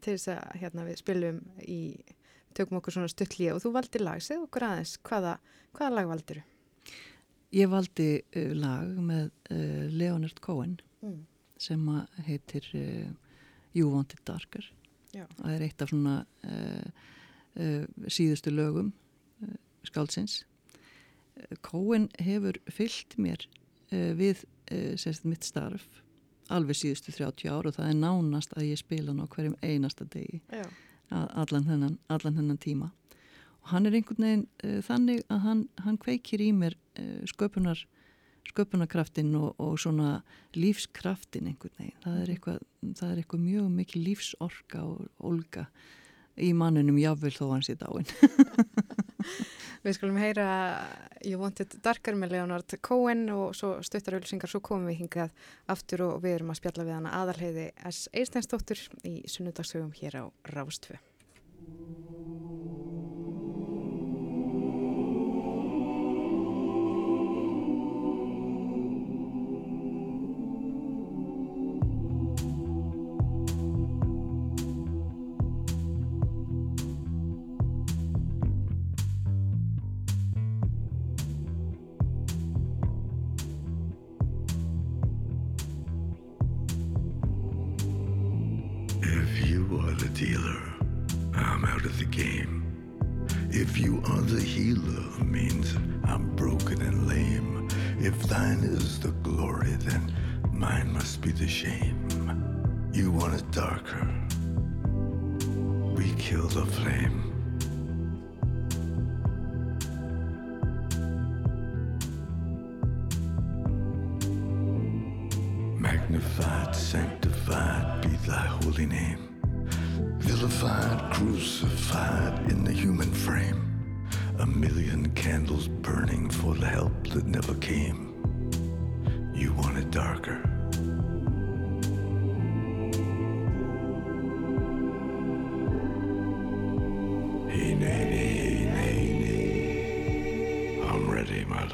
C: til þess að hérna við spilum í, tökum okkur svona stuttlíu og þú valdir lag, segð okkur aðeins, hvaða, hvaða lag valdiru?
H: ég valdi uh, lag með uh, Leonard Cohen
C: Mm.
H: sem heitir uh, You Want It Darker
C: Já.
H: það er eitt af svona síðustu lögum skáldsins Uh, Cohen hefur fyllt mér við sérst mitt starf alveg síðustu 30 ár og það er nánast að ég spila hann á hverjum einasta degi. Allan þennan, allan þennan tíma. Og hann er einhvern veginn uh, þannig að hann, hann kveikir í mér uh, sköpunar sköpunarkraftin og, og svona lífskraftin einhvern veginn. Það er eitthvað, það er eitthvað mjög mikil lífsorka og olga í manninum jáfnvel þó hann sé dáin
C: Við skulum heyra You Want It Darker með Leonard Cohen og svo stuttar ölsingar, svo komum við hingað aftur og við erum að spjalla við hana aðalheiði S. Eisteinsdóttur í sunnudagsögum hér á Rástfu.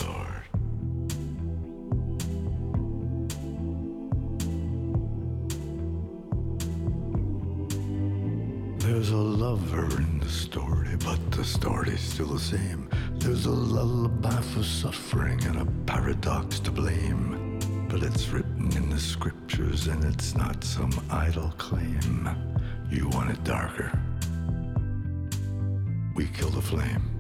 I: Lord. There's a lover in the story, but the story's still the same. There's a lullaby for suffering and a paradox to blame. But it's written in the scriptures and it's not some idle claim. You want it darker. We kill the flame.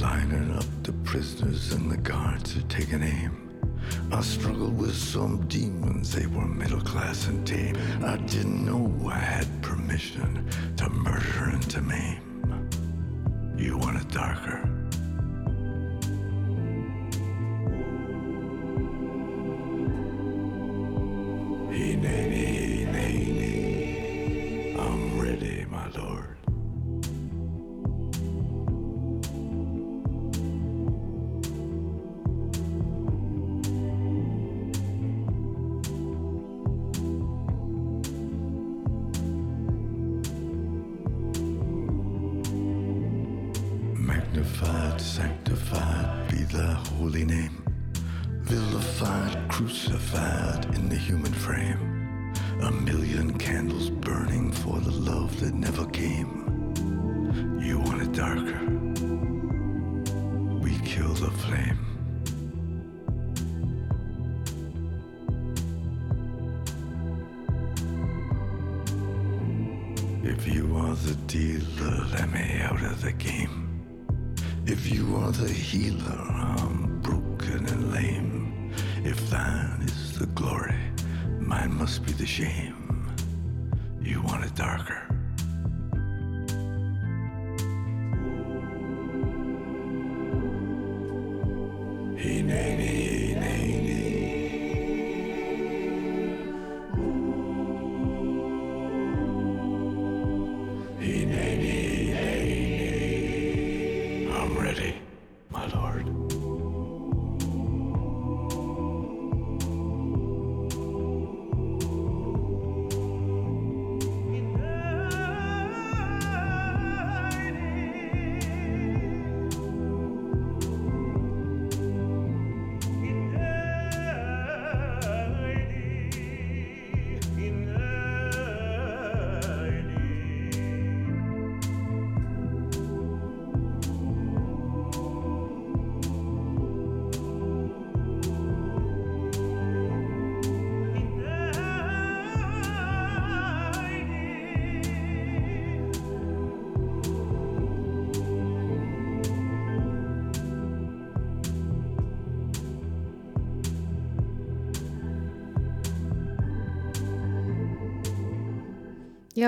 I: Lining up the prisoners and the guards are taking aim. I struggled with some demons, they were middle class and tame. I didn't know I had permission to murder and to maim. You want it darker.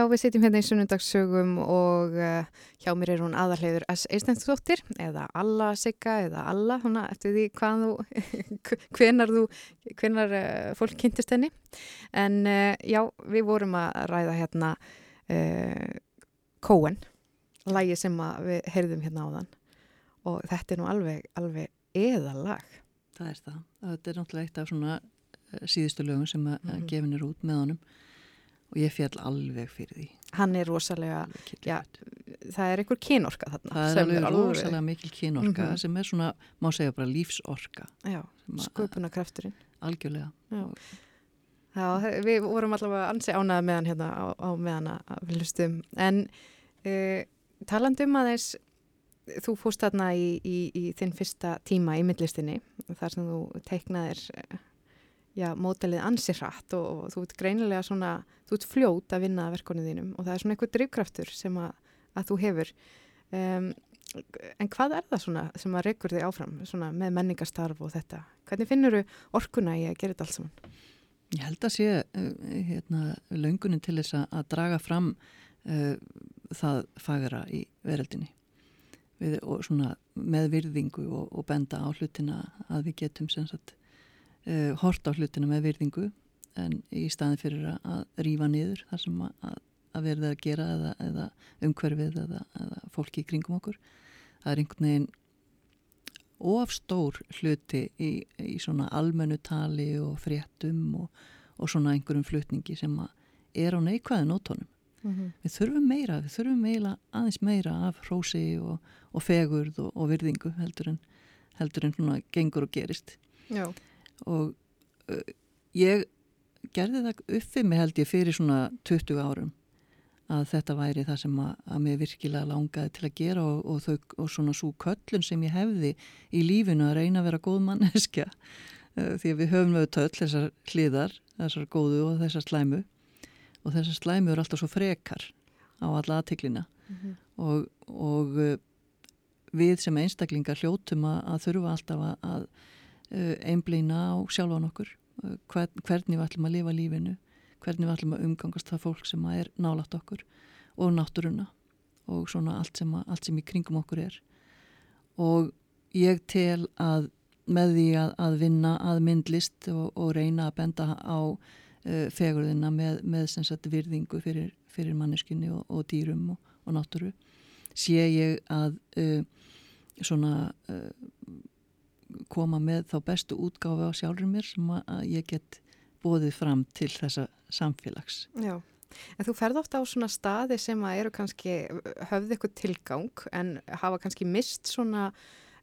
C: Já, við sitjum hérna í sunnundagssögum og uh, hjá mér er hún aðarleiður S. Eistensdóttir eða Alla Sigga eða Alla, húnna eftir því hvað þú, hvenar þú, hvenar uh, fólk kynntist henni. En uh, já, við vorum að ræða hérna Cohen, lægi sem að við heyrðum hérna áðan og þetta er nú alveg, alveg eðalag.
H: Það er það. Þetta er náttúrulega eitt af svona eh, síðustu lögum sem að
C: Mhm.
H: mm. gefin er út með honum og ég fjall alveg fyrir því.
C: Hann er rosalega,
H: Alveg
C: já, það er einhver kynorka þarna.
H: það er alveg rosalega mikil kynorka
C: Mhm.
H: sem er svona, má segja bara lífsorka að-
C: sköpunarkrafturinn.
H: algjörlega.
C: Já. Já, við vorum allavega ansi ánæða með hann hérna á, á meðan að hlustum. En uh, talandi um aðeins, þú fórst þarna í, í, í þinn fyrsta tíma í myndlistinni, þar sem þú teiknaðir eh, já, mótelið ansi hratt og, og þú ert greinilega svona, þú ert fljót að vinna að verkonið þínum og það er svona eitthvað drivkraftur sem að, að þú hefur. Um, en hvað er það svona sem að reykur þig áfram svona með menningastarf og þetta? Hvernig finnur þú orkuna í að gera þetta allt saman?
H: Ég held að sé uh, hérna, löngunin til þess að- draga fram uh, það fagra í veröldinni Við, með virðingu og, og benda á hlutina að við getum sagt uh, hort á hlutina með virðingu en í staðin fyrir að, rífa niður það sem að, að, verða að gera eða, eða umhverfið eða, eða fólki í kringum okkur það er einhvern veginn ofstór hluti í, í svona almennu tali og fréttum og, og svona einhverjum flutningi sem er á neikvæði nótónum. Við þurfum meira, við þurfum meira, aðeins meira af hrósi og, og fegurð og, og virðingu heldur en, heldur en svona gengur og gerist.
C: Já.
H: Og uh, ég gerði það uppið mig held ég fyrir svona 20 árum að þetta væri það sem að, að mér virkilega langaði til að gera og, og, þau, og svona svo köllun sem ég hefði í lífinu að reyna að vera góð manneskja uh, því að við höfum auðvitað öll þessar hliðar, þessar góðu og þessar slæmu. Og þessar slæmu eru alltaf svo frekar á alla aðtiklina og, og uh, við sem einstaklingar hljótum að, að þurfa alltaf að, uh, einblýna á sjálfan okkur hvernig við ætlum að lifa lífinu hvernig við ætlum að umgangast það fólk sem er nálægt okkur og náttúruna og svona allt sem, að, allt sem í kringum okkur er. Og ég tel að með því að, að vinna að myndlist og, og reyna að benda á uh, fegurðina með, með sagt virðingu fyrir, fyrir manneskinni og, og dýrum og, og náttúru sé ég að uh, svona uh, koma með þá bestu útgáfi á sjálfur mér sem að, ég get bóðið fram til þessa samfélags.
C: Já, en þú ferð ofta á svona staði sem að eru kannski höfði eitthvað tilgang en hafa kannski mist svona,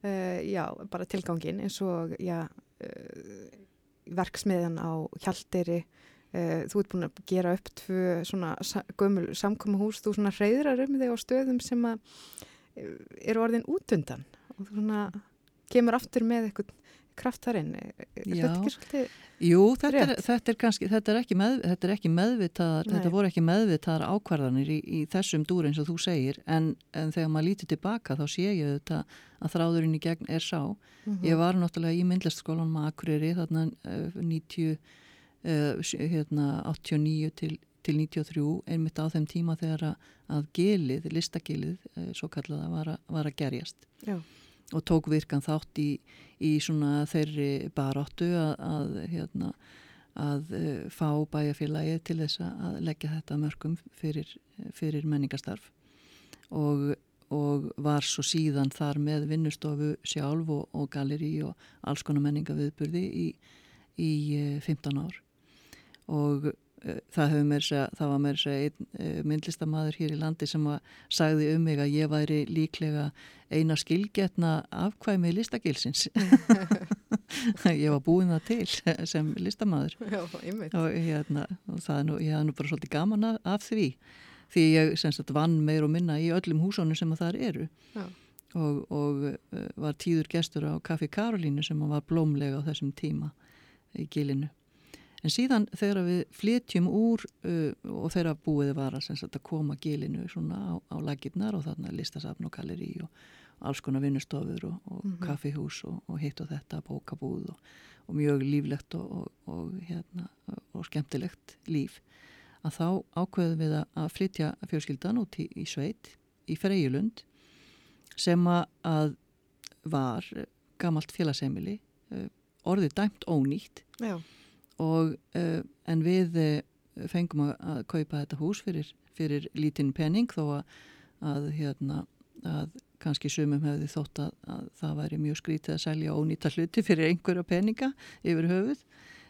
C: uh, já, bara tilgangin eins og, já, uh, verksmiðjan á Hjalderi, uh, þú ert búin að gera upp tvö svona gömul samkomuhús, þú svona hreyðrar um þig á stöðum sem að eru orðin útundan og þú svona kemur aftur með eitthvað kraft þar inn.
H: Jú, þetta er, þetta er kannski, þetta er ekki, með, þetta er ekki meðvitaðar,
C: Nei.
H: þetta voru ekki meðvitaðar ákvarðanir í, í þessum dúr eins og þú segir, en, en þegar maður lítið tilbaka þá sé ég þetta að þráðurinn í gegn er sá.
C: Mhm.
H: Ég var náttúrulega í myndlistskólanum að Akureyri þarna uh, 90, uh, hérna 89 til, til 93, einmitt á þeim tíma þegar að, að gilið, listagilið, uh, svo kallaða, var, að- var að gerjast
C: Já.
H: Og tók virkan þátt í, í svona þeirri baróttu að, að, hérna, að uh, fá bæjarfélagi til þess að leggja þetta mörgum fyrir, fyrir menningastarf og, og var svo síðan þar með vinnustofu sjálf og, og galeri og alls konar menningaviðburði í, í eh, 15 ár. Og eh, það, hefur meira, að segja- það var segja einn eh, myndlistamæður hér í landi sem að sagði um mig að ég væri líklega eina skilgetna afkvæmi listakilsins ég var búin það til sem listamæður og, hérna, og það er nú, ég hafði nú bara svolítið gaman af, því því ég sagt vann meir og minna í öllum húsónu sem að þar eru.
C: Já.
H: og, og uh, var tíður gestur á Kaffi Karolínu sem var blómlega á þessum tíma í gilinu en síðan þegar við flytjum úr uh, og þegar búið var að, koma gilinu svona á, á lagirnar og þarna listasafn og galleri og alls konar vinnustofur og, og
C: Mhm.
H: kaffihús og, og hitt og þetta, bókabúð og, og mjög líflegt og, og, og, hérna, og skemmtilegt líf að þá ákveðum við að- flytja fjölskyldan út í, í sveit í Freyjulund sem að- var gamalt félagseimili orðið dæmt ónýtt
C: Já.
H: Og uh, en við uh, fengum að, að kaupa þetta hús fyrir, fyrir lítinn penning þó að, að hérna að kannski sumum hefði þótt að, að það væri mjög skrítið að selja ónýta hluti fyrir einhverja peninga yfir höfuð.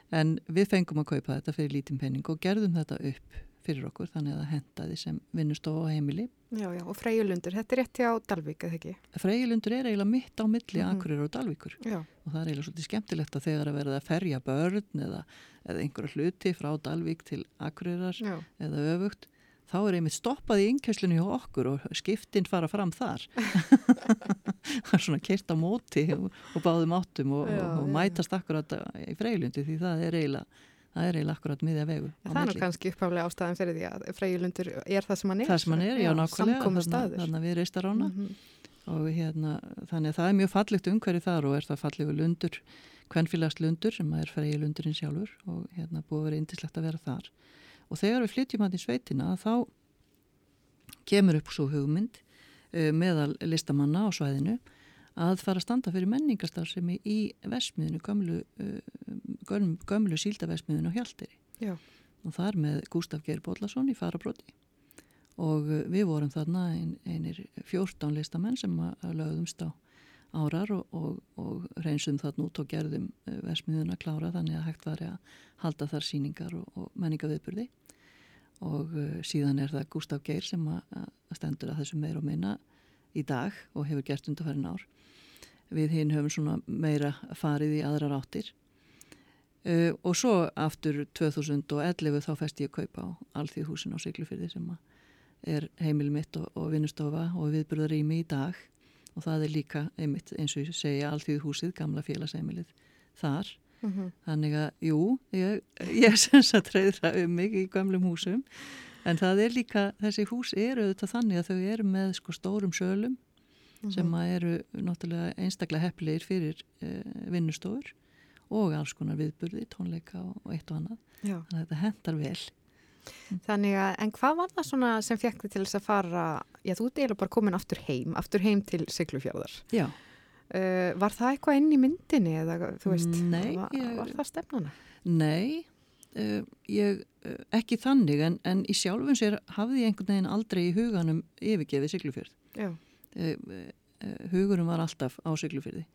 H: En við fengum að kaupa þetta fyrir lítinn penning og gerðum þetta upp fyrir okkur þannig að það hendaði sem vinnustofa á heimili
C: Já, já, og Freyjulundur, þetta er rétt hjá Dalvík, eða ekki?
H: Freyjulundur er eiginlega mitt á milli
C: Mhm.
H: Akureyrar og Dalvíkur
C: Já.
H: og það er eiginlega svolítið skemmtilegt að þegar að verða að ferja börn eða, eða einhverja hluti frá Dalvík til Akureyrar
C: Já.
H: eða öfugt þá er einmitt stoppað í innkjöslinu hjá okkur og skiptinn fara fram þar það er svona keirt á móti og, og báðum áttum og,
C: Já,
H: og, og mætast akkurat í Freyjulundi því það er eiginlega það er eiginlega akkurat miðja vegu
C: Það er nú kannski upphaflega ástæðan fyrir því að Freyjulundur er það sem hann er.
H: það sem hann er, já, nákvæmlega
C: Samkomu
H: þarna,
C: staður.
H: þarna við reistarána
C: Mhm.
H: og hérna, þannig að það er mjög fallegt umhverju þar og er það fallegu lundur kvennfélagst lundur sem er fregi lundurinn sjálfur og hérna búið að vera indislegt að vera þar og þegar við flytjum hann í sveitina þá kemur upp svo hugmynd uh, meðal listamanna á svæðinu að fara að standa fyrir menningastarfsemi í vesmiðinu, gömlu, uh, gömlu, gömlu síldavesmiðinu á Hjaltiri
C: Já.
H: og þar með Gustaf Geir Bóllason í farabróti og uh, við vorum þarna ein, einir 14 listamenn sem lögðumst á árar og, og, og reynsum þarna út og gerðum uh, versmiðuna klára þannig að hægt var að halda þar síningar og, og menningaviðburði og uh, síðan er það Gustaf Geir sem að, stendur að þessu meir og minna í dag og hefur gert undarfærin ár. Við hinn höfum svona meira farið í aðrar áttir uh, og svo aftur 2011 þá festi ég kaupa á Alþýðhúsin á Siglufyrði sem er heimil mitt og, og vinnustofa og viðburðarými í dag og það er líka einmitt eins og ég segja Alþýðhúsið, gamla félagsheimilið þar.
C: Mhm.
H: Þannig að, jú, ég, ég sens að treyðra um mig í gamlum húsum en það er líka, þessi hús eru auðvitað þannig að þau eru með sko stórum sölum sem að eru náttúrulega einstaklega heppilegir fyrir uh, vinnustofur og alls konar viðburði, tónleika og, eitt og annað.
C: Já.
H: Þannig að þetta hendar vel.
C: Þannig að, en hvað var það svona sem fekk þið til þess að fara, já þú eiginlega bara komin aftur heim, aftur heim til Siglufjörðar.
H: Já.
C: Uh, var það eitthvað inn í myndinni eða þú veist,
H: Nei,
C: var,
H: ég-
C: var það stefnana?
H: Nei, uh, ég, uh, ekki þannig en, en í sjálfum sér hafði ég einhvern veginn aldrei í huganum yfirgefið Siglufjörð.
C: Já.
H: Uh, hugurum var alltaf á Siglufjörði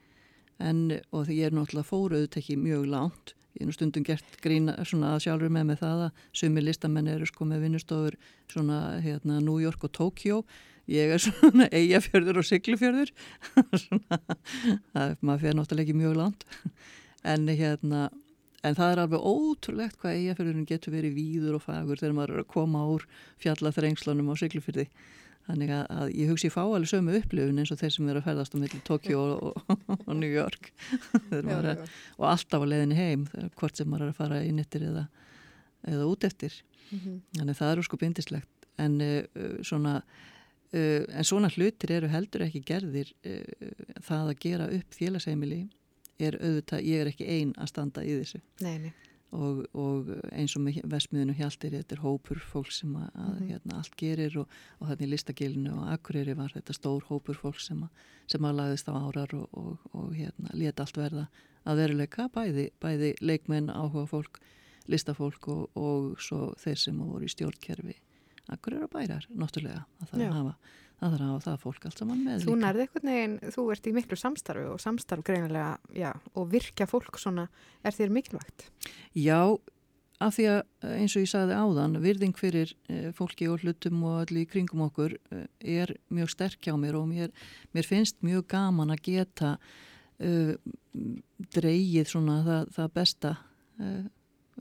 H: en, og því ég er náttúrulega fóruð ekki mjög langt. Ég er nú stundum gert grína að sjálfur með með það að sumi listamenn eru sko með vinnustofur svona hérna New York og Tokyo. Ég er svona eigafjörður og siglufjörður. Svona, það, maður fyrir náttúrulega ekki mjög langt. En hérna en það er alveg ótrúlegt hvað eigafjörðurinn getur verið víður og fagur þegar maður er að koma úr fjallaþrengslunum á siglufjörði þannig að, að ég hugsi fá alveg sömu upplifun eins og þeir sem eru að ferðast á milli Tokyo og, og, og New York. Er, og alltaf á leiðinni heim hvort sem maður er að fara inn eftir eða, eða út eftir.
C: Mhm.
H: þannig það eru sko bindislegt en uh, svona uh, en svona hlutir eru heldur ekki gerðir uh, það að gera upp félagsheimili er auðvitað, ég er ekki ein að standa í þessu.
C: Nei, nei.
H: Og, og eins og með vesmiðinu hjaltir þetta er hópur fólk sem að, að
C: Mhm.
H: hérna, allt gerir og, og þannig í listagilinu og Akureyri var þetta stór hópur fólk sem að, sem að lagðist á árar og, og, og hérna, leta allt verða að veruleika bæði, bæði leikmenn, áhuga fólk listafólk og, og svo þeir sem voru í stjórnkerfi Akureyri og bærar, náttúrulega að það
C: Já.
H: er að það það fólk allt saman með
C: Þú nærði eitthvað neginn, þú ert í miklu samstarfi og samstarf greinilega, já, og virkja fólk svona, er þér mikilvægt?
H: Já, af því að eh, eins og ég sagði áðan, virðing fyrir eh, fólki og hlutum og allir í kringum okkur eh, er mjög sterk hjá mér og mér, mér finnst mjög gaman að geta uh, dreigið svona það, það besta uh,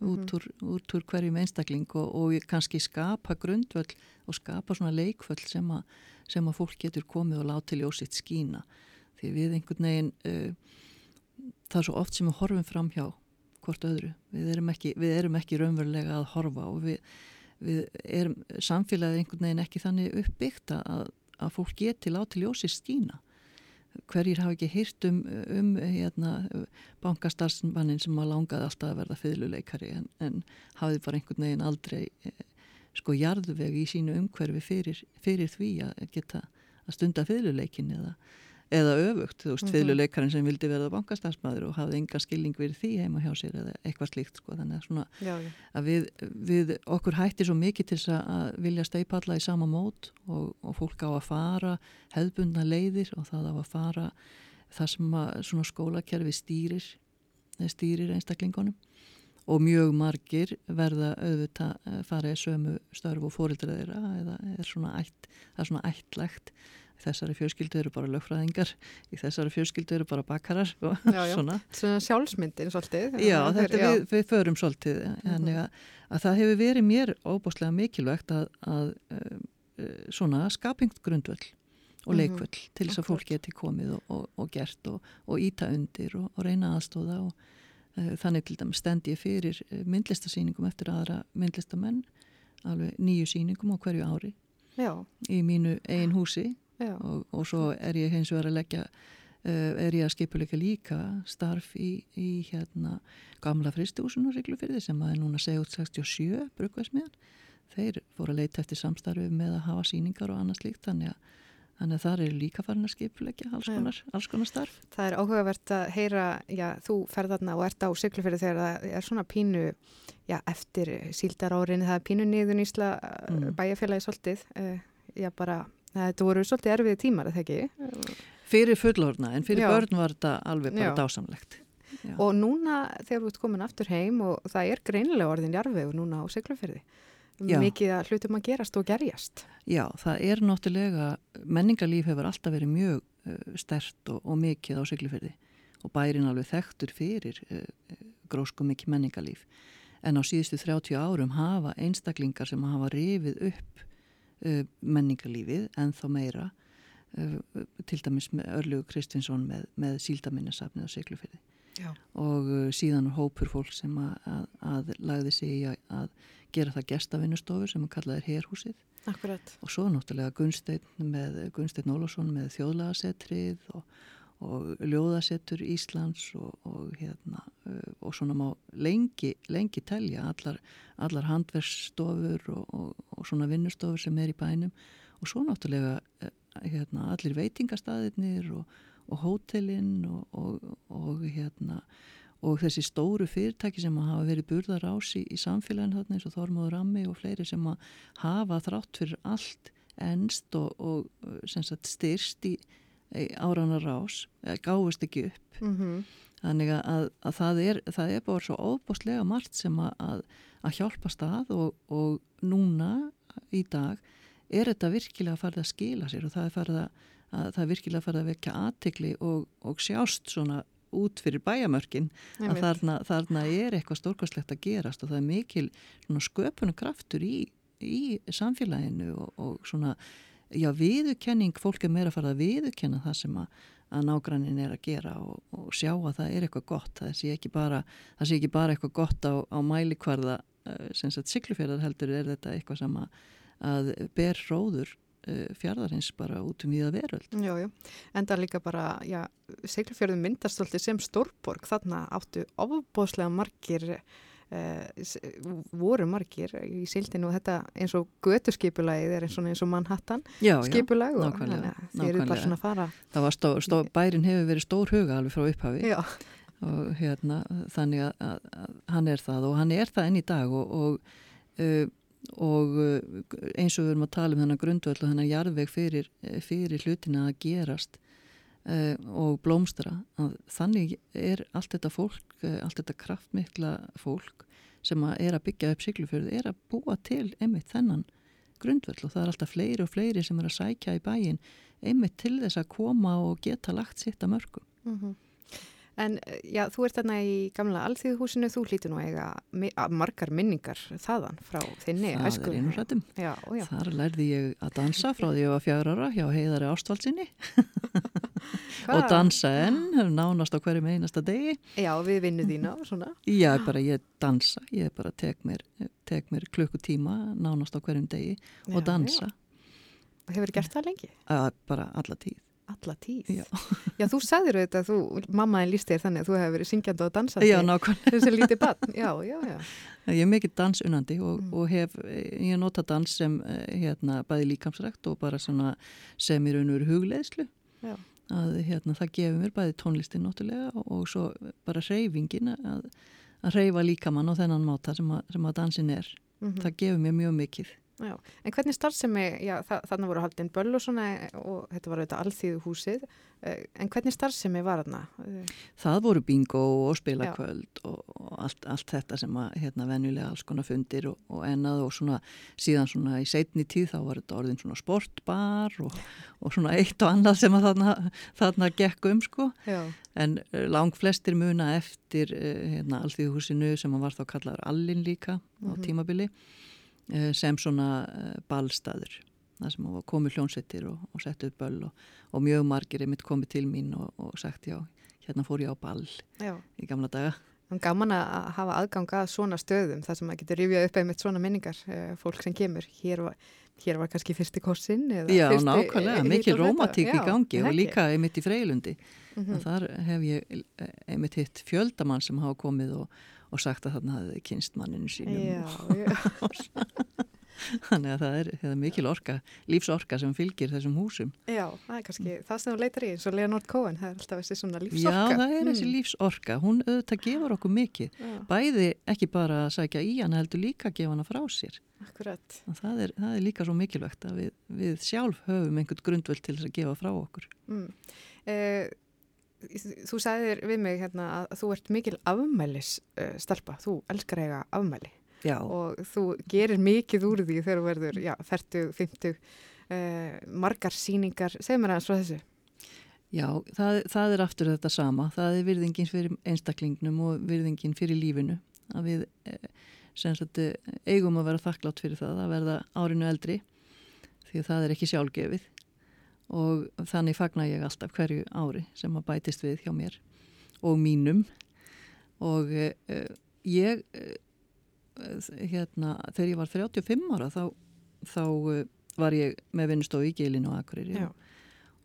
H: út, úr, út úr hverjum einstakling og, og kannski skapa grundvöld og skapa svona leikvöld sem, a, sem að fólk getur komið og láti ljósitt skína því við einhvern veginn uh, það er svo oft sem við horfum fram hjá hvort öðru. Við erum ekki, við erum ekki raunverulega að horfa og við, við erum samfélagið einhvern veginn ekki þannig uppbyggt að, að fólk geti láti ljósi skína. Hverjir hafa ekki hýrt um, um hérna, bankastarfsmannin sem að langaði alltaf að verða fyrirluleikari en, en hafði bara einhvern veginn aldrei eh, sko jarðveg í sínu umhverfi fyrir, fyrir því að geta að stunda fyrirleikin eða, eða öfugt, þú veist,
C: Mhm.
H: mm fyrirleikarinn sem vildi verða bankastafsmaður og hafði enga skilning við því heima hjá sér eða eitthvað slíkt sko, þannig að svona
C: Já, já.
H: að við, við okkur hætti svo mikið til þess að- vilja steipalla í sama mót og, og fólk á að fara hefðbundna leiðir og það á að fara það sem að svona skólakerfi stýrir stýrir einstaklingunum og mjög margir verða auðvitað eh, fara í sömu störf og fóreldra þeirra eða er svona ætt, það er svona ættlegt þessari fjölskyldu eru bara lögfræðingar í þessari fjölskyldu eru bara bakarar og
C: Já, já.
H: svona
C: Svona sjálfsmyndin svolítið.
H: Já, þetta
C: er-
H: við, við förum svolítið en að, að það hefur verið mér óbúslega mikilvægt að, að uh, svona skapinggrundvöll og
C: Mhm,
H: leikvöll til þess að fólk geti komið og, og, og gert og, og íta undir og, og reyna aðstóða og uh, þannig til dæmis stend ég fyrir uh, myndlistasýningum eftir aðra myndlistamenn alveg nýju sýningum á hverju ári
C: Já,
H: í mínu ein húsi
C: já.
H: Og, og svo er ég hins vegar að leggja uh, er ég að skipuleika líka starf í, í hérna gamla fristihúsun og reglufyrði sem að er núna segjút 67 brugvæsmiðan þeir fóru að leita eftir samstarfi með að hafa síningar og annað slíkt þannig að Þannig að það eru líka farin að skipuleggja alls alls konar starf.
C: Það er áhugavert að heyra, já, þú ferð þarna og ert á siglufyrir þegar það er svona pínu, já, eftir síldarárinni, það er pínu niðun ísla
H: Mm.
C: bæjarfélagi svolítið, uh, já, bara, þetta voru svolítið erfiði tímar, eða ekki?
H: Fyrir fullorna, en fyrir
C: Já.
H: börn var þetta alveg bara
C: Já.
H: dásamlegt. Já.
C: Og núna þegar þú ert komin aftur heim og það er greinilega orðin jarðvegur núna á siglufyrði,
H: Já.
C: mikið að hlutum að gerast og gerjast.
H: Já, það er náttúrulega, menningarlíf hefur alltaf verið mjög uh, stert og, og mikið á Siglufyrði og bærin alveg þekktur fyrir uh, grósku mikið menningarlíf. En á síðustu 30 árum hafa einstaklingar sem hafa rifið upp uh, menningarlífið en þá meira, uh, til dæmis Örlugu Kristinsson með, með síldaminnesafnið á Siglufyrði
C: Já.
H: og uh, síðan hópur fólk sem að, að, að lagði sig í að, að gera það gestavinnustofur sem að kalla er herhúsið
C: Akkurat.
H: og svo náttúrulega Gunsteinn með Gunsteinn Ólafsson með þjóðlagasetrið og, og ljóðasetur Íslands og, og hérna uh, og svona má lengi, lengi telja allar, allar handverksstofur og, og, svona vinnustofur sem er í bænum. Og svo náttúrulega uh, hérna allir veitingastæðirnir og, hótelinn hérna og þessi stóru fyrirtæki sem hafa verið burðar ás í, í samfélagin þarna eins og Þormóður Rammi og fleiri sem hafa þrátt fyrir allt ennst og, sagt styrst í, í árana rás, gáðist ekki upp.
C: Mm
H: Þannig að, að það, er, það er bara svo óbústlega margt sem að, að, að hjálpa stað og, og núna í dag er þetta virkilega farið að skila sér og það er, að, að, það er virkilega farið að vekja aðtikli og, og sjást svona út fyrir bæjamörkin að þarna, þarna er eitthvað stórkostlegt að gerast og það er mikil sköpunum kraftur í, í samfélaginu og, og svona já, viðurkenning, fólk er meira að fara að viðurkenna það sem að, að nágrannin er að gera og, og sjá að það er eitthvað gott það sé ekki bara, það sé ekki bara eitthvað gott á, á mælikvarða uh, sem sagt siglufjörðar heldur er þetta eitthvað sem að, ber róður uh, fjardarins bara út um viða veröld
C: Jú, jú. Enda líka bara, já, Siglufjörðum myndast sem stórborg. Þarna áttu ofbóðslega margir, s- voru margir í sildinu og þetta eins og göturskipulagið er eins og, eins og Manhattan
H: já,
C: skipulag og þið eru bara svona að fara.
H: það var stó, stó, bærin hefur verið stór huga alveg frá upphafi.
C: Já,
H: og hérna þannig að, að, að hann er það og hann er það enn í dag og, og, uh, og uh, eins og við erum að tala um þennan grundvöld og þennan jarðveg fyrir, fyrir hlutina að gerast uh, og blómstra þannig er allt þetta fólk, uh, allt þetta kraftmikla fólk sem að er að byggja upp siglufjörðu er að búa til einmitt þennan grundvöld og það er alltaf fleiri og fleiri sem er að sækja í bæin einmitt til þess að koma og geta lagt sitt að mörgum
C: Mhm. En eh, já, þú ert þarna í gamla alþýðuhúsinu, þú hlýtur nú eiga margar minningar þaðan frá þinni
H: Það
C: æsku.
H: er einu
C: já.
H: Þar lærði ég að dansa frá því ég var fjár ára hjá heiðari ástvalsinni og dansa enn, nánast á hverjum einasta degi.
C: Já, við vinnu þína og svona.
H: Já, bara ég dansa, ég bara tek mér, tek mér klukkutíma nánast á hverjum degi og
C: Já,
H: dansa.
C: Já. Hefur gert það lengi?
H: Að, bara alla tíð.
C: Alla tíð?
H: Já.
C: Já, þú sagðir auðvitað að þú, mammaðin líst þér þannig að þú hefur verið syngjandi og dansandi.
H: Já, nákvæmlega.
C: Þessi lítið bann, já, já, já.
H: Ég er mikið dansunandi og,
C: Mm.
H: og hef, ég nota dans sem eh, hérna bæði líkamsrækt og bara svona sem í raun og veru hugleðslu.
C: Já.
H: Að hérna það gefur mér bæði tónlistin náttúrulega og, og svo bara reyfingin að, að reyfa líkamann á þennan máta sem að, sem að dansin er.
C: Mhm.
H: Það gefur mér mjög mikið.
C: Já, en hvernig starfsemi, já, þa þarna voru haldin böll og svona og þetta var auðvitað alþýðu húsið, en hvernig starfsemi var þarna? Eh,
H: Það voru bingo og spilakvöld og, og allt, allt þetta sem að hérna venjulega alls konar fundir og, og ennað og svona síðan svona í setni tíð þá var þetta orðin svona sportbar og, og svona eitt og annað sem að þarna, þarna gekk um sko
C: Já.
H: en uh, lang flestir muna eftir uh, hérna alþýðuhúsinu sem að var þá kallaður Allin líka á
C: Mhm.
H: tímabili sem svona uh, ballstaður það sem komið hljónsettir og, og sett upp böll og, og mjög margir er mitt komið til mín og, og sagt já, hérna fór ég á ball
C: Já.
H: í gamla daga.
C: Gaman að hafa aðgang að svona stöðum þar sem maður getur rifjað upp einmitt svona minningar eh, fólk sem kemur. Hér var, hér var kannski fyrsti kossin eða
H: Já,
C: fyrsti,
H: nákvæmlega,
C: eh, þetta.
H: rómatík í gangi og líka einmitt í Freylundi.
C: Mhm.
H: Og þar hef ég eh, einmitt hitt fjöldamann sem hafa komið og, og sagt að þarna hafði kynst manninu sínum.
C: Já, já.
H: Þannig að það er, það er mikil orka, lífsorka sem fylgir þessum húsum.
C: Já, það er kannski það sem þú leitar í, eins og Leonard Cohen, það er alltaf þessi svona
H: Já,
C: lífsorka.
H: það er þessi
C: Mm.
H: lífsorka. Hún auðvitað gefur okkur mikið.
C: Já.
H: Bæði ekki bara að sækja í hana heldur líka að gefa hana frá sér.
C: Akkurat.
H: Það er, það er líka svo mikilvægt að við, við sjálf höfum einhvern grundvöld til þess að gefa frá okkur.
C: Mm. Eh, þú sagðir við mig hérna að þú ert mikil afmælis uh, stelpa, þú elskar eiga afmæli
H: Já.
C: og þú gerir mikið úr því þegar þú verður, já, 40, 50 uh, margar síningar segð mér aðeins frá þessu
H: Já, það, það er aftur þetta sama. Það er virðingin fyrir einstaklingnum og virðingin fyrir lífinu. Að við eh, sem sagt, eh, eigum að vera þakklátt fyrir það að verða árinu eldri því að það er ekki sjálfgefið og þannig fagna ég alltaf hverju ári sem að bætist við hjá mér og mínum og eh, ég eh, hérna, þegar ég var 35 ára þá, þá eh, var ég með vinnustofu í Gilinu og Akureyri
C: Já.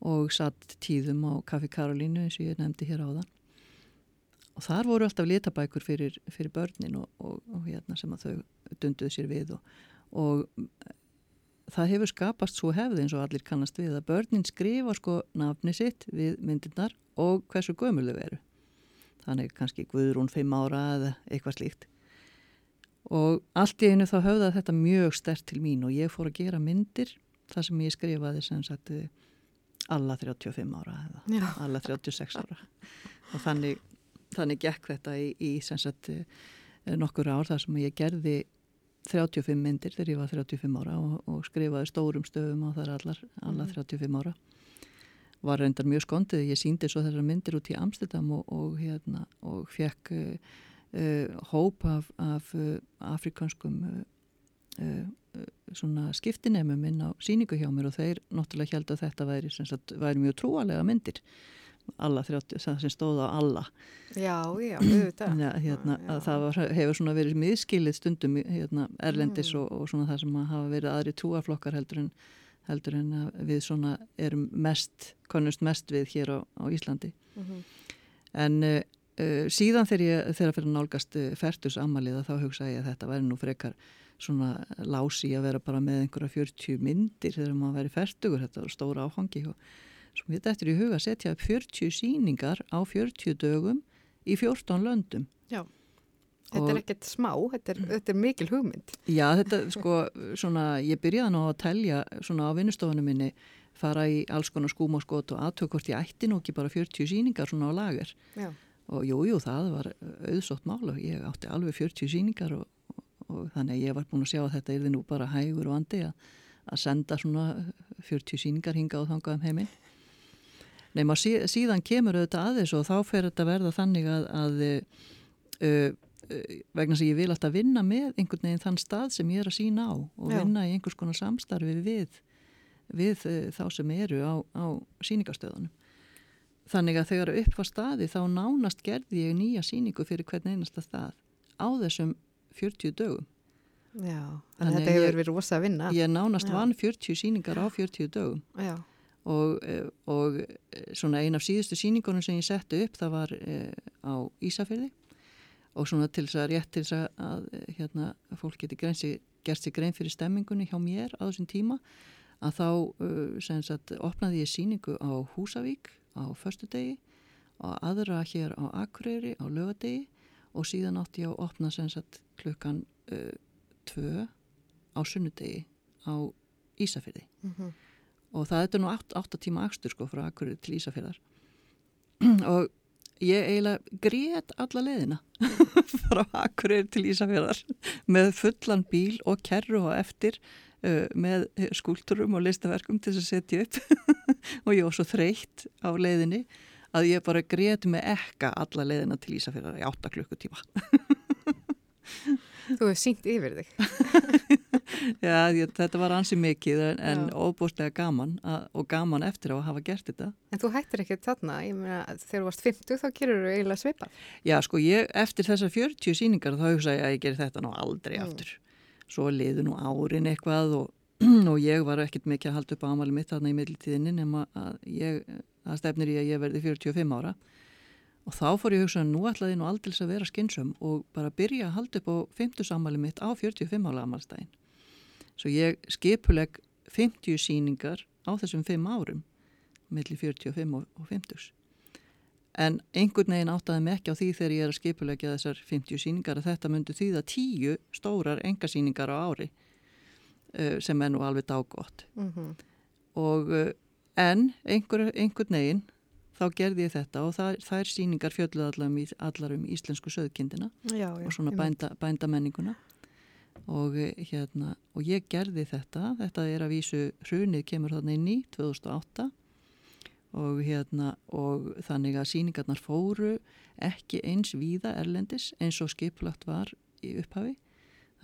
H: og satt tíðum á Kaffi Karolínu eins og ég nefndi hér áðan og þar voru alltaf litabækur fyrir, fyrir börnin og, og, og hérna sem að þau dunduðu sér við og, og það hefur skapast svo hefði eins og allir kannast við að börnin skrifa sko nafni sitt við myndirnar og hversu gömul þau eru. Þannig kannski Guðrún 5 ára eða eitthvað slíkt. Og allt í einu þá höfða þetta mjög stert til mín og ég fór að gera myndir þar sem ég skrifaði sem sagt eh, alla 35 ára eða
C: Já.
H: alla 36 ára. Og þannig, þannig gekk þetta í, í sem sagt eh, nokkur ár þar sem ég gerði 35 myndir þegar ég var 35 ára og, og skrifaði stórum stöfum á þar allar, alla
C: Mhm.
H: 35 ára var reyndar mjög skondið ég síndi svo þessar myndir út í Amsterdam og, og hérna og fekk uh, uh, hóp af, af uh, afrikanskum uh, uh, svona skiptinemum inn á síningu hjá mér og þeir náttúrulega held að þetta væri, sagt, væri mjög trúalega myndir alla 30, það sem stóð á alla
C: Já, já, auðvitað
H: að, hérna, að það var, hefur svona verið miðskilið stundum hérna, erlendis
C: Mm.
H: og, og svona það sem að hafa verið aðri trúaflokkar heldur en, heldur en við svona erum mest, konust mest við hér á, á Íslandi.
C: Mhm.
H: En uh, síðan þegar ég þegar fyrir nálgast uh, færtus ammaliða þá hugsa ég að þetta væri nú frekar svona lási að vera bara með einhverja 40 myndir þegar maður væri færtugur, þetta var stóra áfangi og svo þetta er í huga setja upp 40 síningar á 40 dögum í 14 löndum.
C: Já. Þetta er
H: Og-
C: ekkert smá, þetta er, þetta er mikil hugmynd.
H: Já, þetta sko, svona, ég byrjaði nú að telja svona á vinnustofunum minni fara í alls konar skúm og skot og aðtök hvort ég ætti nú ekki bara 40 síningar svona á lager
C: Já.
H: og jú, jú, það var auðsótt mál og ég átti alveg 40 síningar og, og, og þannig að ég var búin að sjá að þetta er nú bara hægur og andi að, að senda svona 40 síningar hinga og þangað um heiminn. Sí, síðan kemur auðvitað aðeins og þá fer þetta verða þannig að, að uh, vegna sem ég vil alltaf vinna með einhvern veginn þann stað sem ég er að sína á og
C: Já.
H: vinna í einhvers konar samstarfi við, við þá sem eru á, á síningastöðunum. Þannig að þegar upp var staði þá nánast gerði ég nýja síningu fyrir hvern einasta stað á þessum 40 dögum.
C: Já,
H: Þannig
C: að þetta hefur verið rosa að vinna.
H: Ég nánast
C: Já.
H: vann 40 síningar á 40 dögum
C: Já,
H: og, eh, og eh, svona ein af síðustu síningunum sem ég setti upp það var eh, á Ísafyrði og svona til þess að rétt til þess að, að hérna, fólk geti greinsi, gert sér grein fyrir stemmingunni hjá mér á þessum tíma að þá uh, sem sagt opnaði ég síningu á Húsavík á förstudegi og aðra hér á Akureyri á lögadegi og síðan átti ég að opna sem sagt klukkan uh, tvö á sunnudegi á Ísafyrði
C: Mhm.
H: Og það er nú 8 tíma akstur sko frá Akureyri til Ísafyrðar og ég eiginlega grét alla leiðina frá Akureyri til Ísafjörðar með fullan bíl og kerru og eftir uh, með skúlturum og listaverkum til þess að setja upp. Og ég var svo þreytt á leiðinni að ég bara grét með ekka alla leiðina til Ísafjörðar í 8 klukkutíma
C: Þú hefur sínt yfir þig.
H: Já, ég, þetta var ansi mikið en, óbúslega gaman að, og gaman eftir að hafa gert þetta
C: En þú hættir ekki þarna, ég meina þegar þú varst 50 þá gerur þú eiginlega svipað.
H: Já, sko, ég, eftir þessar 40 síningar þá hugsa ég að ég geri þetta nú aldrei
C: Mm.
H: aftur. Svo liðu nú árin eitthvað og, og ég var ekkert mikið að halda upp á amali mitt þarna í millitíðinni nema að ég, það stefnir í að ég verði 45 ára. Og þá fór ég að hugsa að nú ætlaði nú aldils að vera skynsum og bara byrja að halda upp á 50 amali mitt á 45 ára amalstæðin. Svo ég skipuleg 50 síningar á þessum 5 árum, millir 45 og, og 50. En einhvern veginn áttaði mig ekki á því þegar ég er að skipulegja þessar 50 síningar að þetta myndi þýða 10 stórar engasíningar á ári uh, sem er nú alveg dágótt.
C: Mm
H: Og uh, en einhver, einhvern veginn þá gerði ég þetta og það, þær síningar fjölluð allar um, allar um íslensku söðkindina
C: Já, já.
H: og svona
C: ég
H: bænda, bændamenninguna. Og, hérna, og ég gerði þetta, þetta er að vísu hrunið kemur þarna inn í 2008 og, hérna, og þannig að síningarnar fóru ekki eins víða erlendis eins og skipulagt var í upphafi.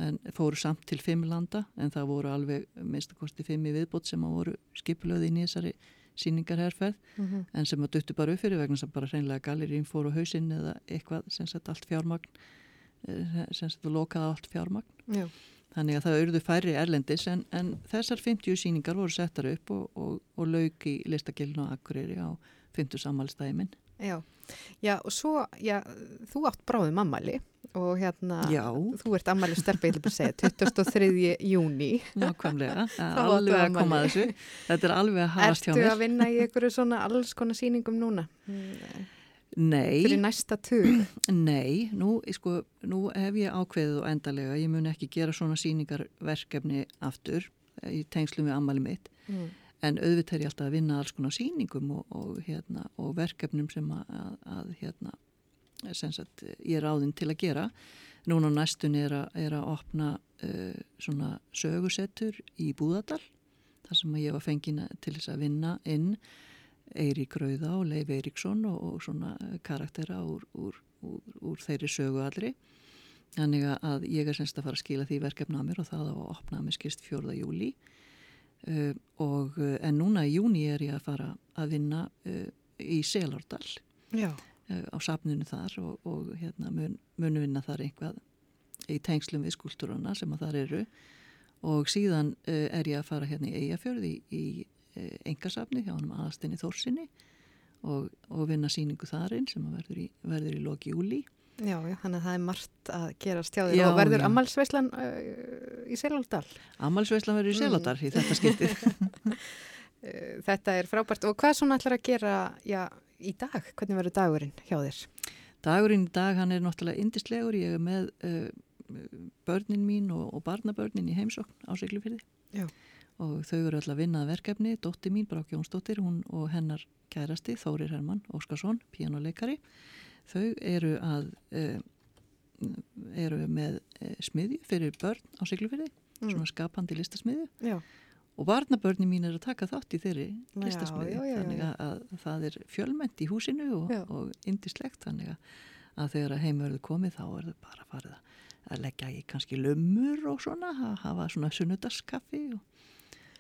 H: En fóru samt til fimm landa en það voru alveg minnstakosti fimm í viðbót sem að voru skipulöði inn í þessari síningarherferð
C: Mhm.
H: en sem að duttu bara upp fyrir vegna sem bara hreinlega galerín fór á hausinn eða eitthvað sem sett allt fjármagn eh, sem sett lokaði allt fjármagn
C: Já.
H: þannig að það urðu færri erlendis en, en þessar 50 síningar voru settar upp og, og, og lauk í listakilinu á Akureyri á 50 sammálstæði minn
C: Já. já, og svo, já, þú átt bráðum ammali og hérna,
H: Já,
C: þú ert ammali stelpa, ég vil bara segja, 23. júni.
H: nákvæmlega alveg að koma að þessu þetta er alveg að hafast hjá
C: Ertu
H: mér
C: að vinna í einhverju svona alls konar sýningum núna?
H: Nei,
C: Fyrir næsta tug?
H: Nei, nú, sko, nú hef ég ákveðið og endalega, ég mun ekki gera svona síningarverkefni aftur í tengslum við ammali mitt,
C: Mm.
H: en auðvitað er ég alltaf að vinna alls konar síningum og, og, hérna, og verkefnum sem að, að, hérna, sagt, ég er áðinn til að gera. Núna næstun er að, er að opna uh, svona sögusettur í Búðardal, þar sem ég var fengina til þess að vinna inn Eirík Rauða og Leif Eiríksson og, og svona eh, karaktera úr, úr, úr, úr þeirri sögu allri. Þannig að ég er semst að fara að skila því verkefna að mér og það á að opna að mér skist 4. júli. Uh, og, uh, en núna í júni er ég að fara að vinna uh, í Selárdal
C: Já.
H: Uh, á safninu þar og, og hérna, mun, mun vinna þar einhvað í tengslum við skúltúruna sem að þar eru og síðan uh, er ég að fara hérna í Eyjafjörði í, í uh, engasafni hjá hann aðastinni Þórsinni og, og vinna síningu þarinn sem verður í, verður í loki júli
C: Já, já, þannig að það er margt að þér
H: Já,
C: og verður
H: já.
C: ammælsveislan uh, í Seláldal.
H: Amalsveislan verður í
C: Mm.
H: Selárdal í þetta skiptið
C: þetta er frábært og hvað svona ætlar að gera já, í dag? Hvernig verður dagurinn hjá þér?
H: Dagurinn í dag hann er náttúrulega indislegur, ég er með uh, börnin mín og, og barnabörnin í heimsókn á Siglufyrði og þau eru alltaf að vinna að verkefni, dótti mín, Brák Jónsdóttir, hún og hennar kærasti, Þórir Hermann Óskarsson, píjánuleikari, þau eru að uh, eru með uh, smiðju fyrir börn á Siglufyrði,
C: Mm.
H: svona skapandi listasmiðju
C: Já.
H: Og barnabörni mín er að taka þátt í þeirri
C: já,
H: þannig að, að það er fjölmennt í húsinu og, og indislegt þannig að, að þegar að heim verður komið þá er það bara farið að, leggja í kannski lumur og svona að hafa svona sunnudaskaffi og,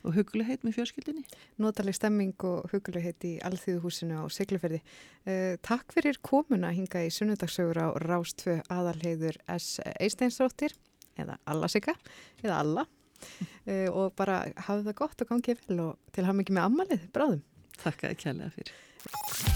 H: og hugulegheit með fjölskyldinni
C: Notaleg stemming og hugulegheit í Alþýðuhúsinu á Siglufjörði. Uh, takk fyrir komuna hinga í sunnudagsögur á Rástfö aðalheiður S. Eisteinsdóttir eða Alla Sigga, eða Alla uh, og bara hafið það gott og gangið vel og til hafa mikið með ammalið, bráðum.
H: Þakka ekki kærlega fyrir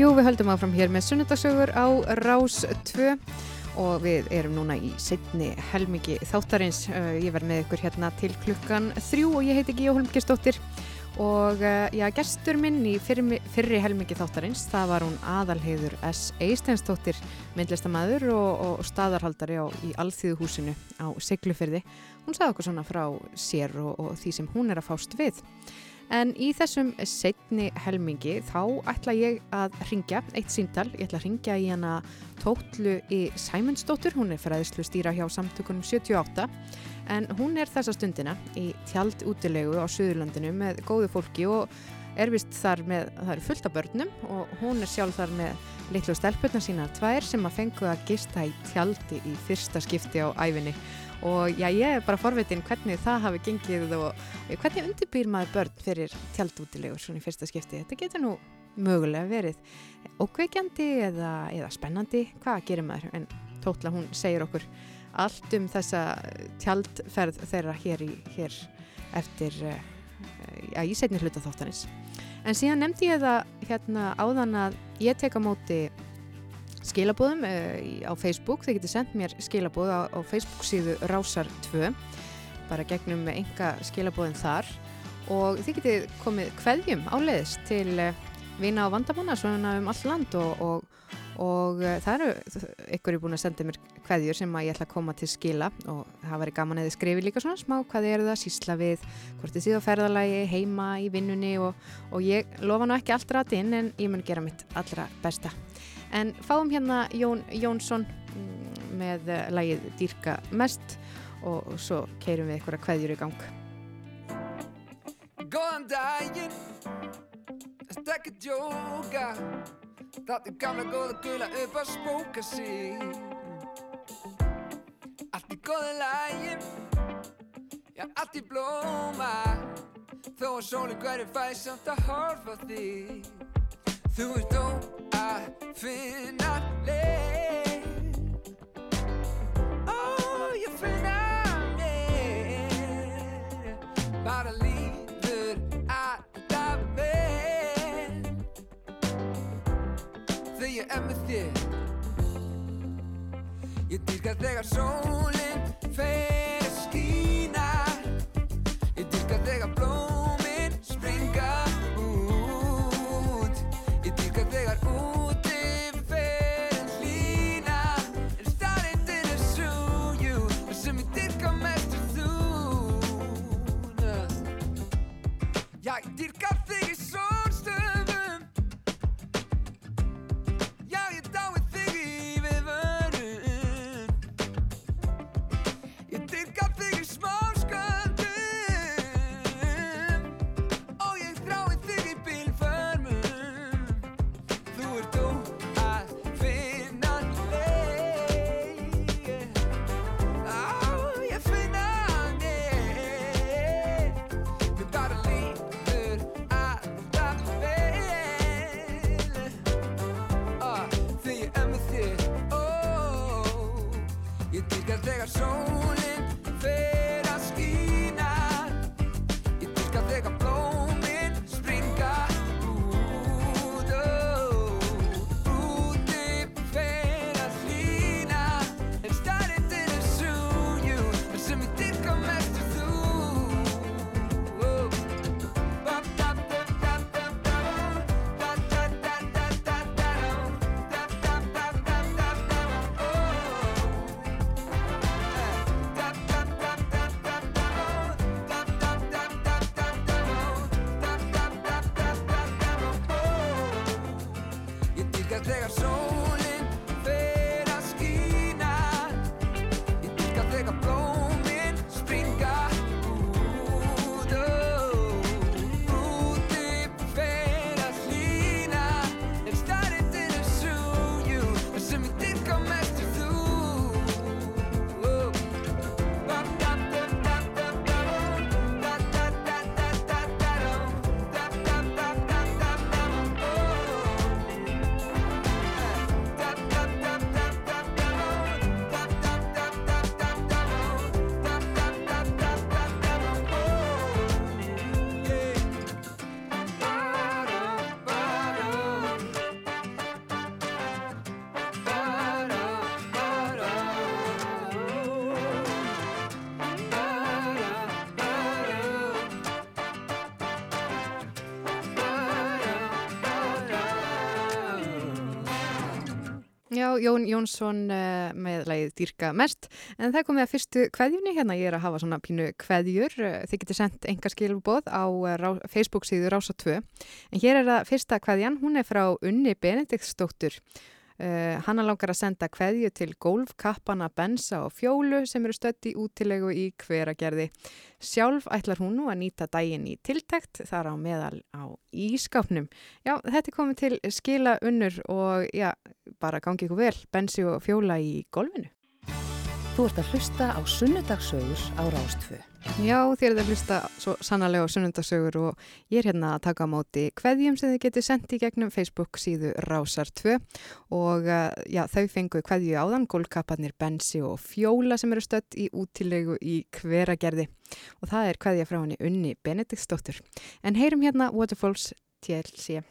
C: Jú, við höldum áfram hér með sunnudasögur á Rás 2 og við erum núna í setni helmingi þáttarins. Uh, Ég verð með ykkur hérna til klukkan þrjú og ég heiti Gíó Holmgistóttir og uh, já, gestur minn í fyrri, fyrri helmingi þáttarins, það var hún aðalheiður S. Eistensdóttir, myndlistamæður og, og staðarhaldari á, í Alþýðuhúsinu á Siglufyrði. Hún sagði okkur svona frá sér og, og því sem hún er að fást við. En í þessum setni helmingi þá ætla ég að ringja eitt síndal, ég ætla að ringja í hana Tótlu í Sæmundsdóttur, hún er fræðislu stýra hjá samtökunum 78 en hún er þessa stundina í tjald útilegu á Suðurlandinu með góðu fólki og er vist þar með, það eru fullt af börnum og hún er sjálf þar með litlu stelpurnar sína tvær sem að fengu að gista í tjaldi í fyrsta skipti á æfinni og já, ég er bara forvitin hvernig það hafi gengið og hvernig undirbýr maður börn fyrir tjaldútilegur svona í fyrsta skipti. Þetta getur nú mögulega verið ókveikjandi eða, eða spennandi. Hvað gerir maður? En Tótla hún segir okkur allt um þessa tjaldferð þeirra hér, í, hér eftir uh, já, í setni hluta þáttanis. En síðan nefndi ég það hérna áðan að ég tek á móti skilabóðum uh, á Facebook. Þeir getur sendt mér skilabóð á, á Facebook síðu Rásar 2 bara gegnum enga skilabóðin þar og þið getið komið kveðjum áleiðis til uh, vina á vandamóna svona um all land og, og, og uh, það eru ykkur er búin að senda mér kveðjur sem að ég ætla að koma til skila og það væri gaman eða skrifi líka svona smá hvað er það sísla við, hvort þið síða á ferðalagi heima í vinnunni og, og ég lofa nú ekki allt rætt inn en ég mun gera mitt allra besta en fáum hérna Jón Jónsson mm, með uh, lagið Dýrka mest og svo keirum við eitthvað kveðjur í gang.
J: Góðan daginn. Þetta ekki djóka Þáttu gamla góða gula upp að spóka sig Allt í góða lægi Já, allt í blóma. Þó að sólinn hverju fæ samt að horfa þig Þú ert þó að finna leið. Ó, ég finna mér Bara líður alltaf vel. Þegar ég er með þér. Ég dýrka þegar sólinn fer Já,
C: Jón Jónsson uh, með lagið Dýrka mest, en það komið að fyrstu kveðjunni hérna, ég er að hafa svona pínu kveðjur, þið getur sendt enga skilubóð á uh, Facebook síðu Rása 2, en hér er það fyrsta kveðjan, hún er frá Unni Benediktsdóttur, uh, hann langar að senda kveðju til golfkappana Bensa og Fjólu sem eru stödd í útilegu í hveragerði. Sjálf ætlar hún nú að nýta daginn í tiltækt þar á meðal á ískápnum. Já, þetta er komið til skila unnur og já, bara gangi ykkur vel, Bensi og Fjóla í golfinu.
B: Þú ert að hlusta á Sunnudagsögur á Rástfö.
C: Já, þér er að hlusta svo sannarlega á sunnundasögur og ég er hérna að taka á móti kveðjum sem þið getur sendt í gegnum Facebook síðu Rásar 2 og uh, já, þau fengu kveðju áðan, gólkapparnir Bensi og Fjóla sem eru stödd í útilegu í hveragerði og það er kveðja frá henni Unni Benediktsdóttur. En heyrum hérna Waterfalls TLC.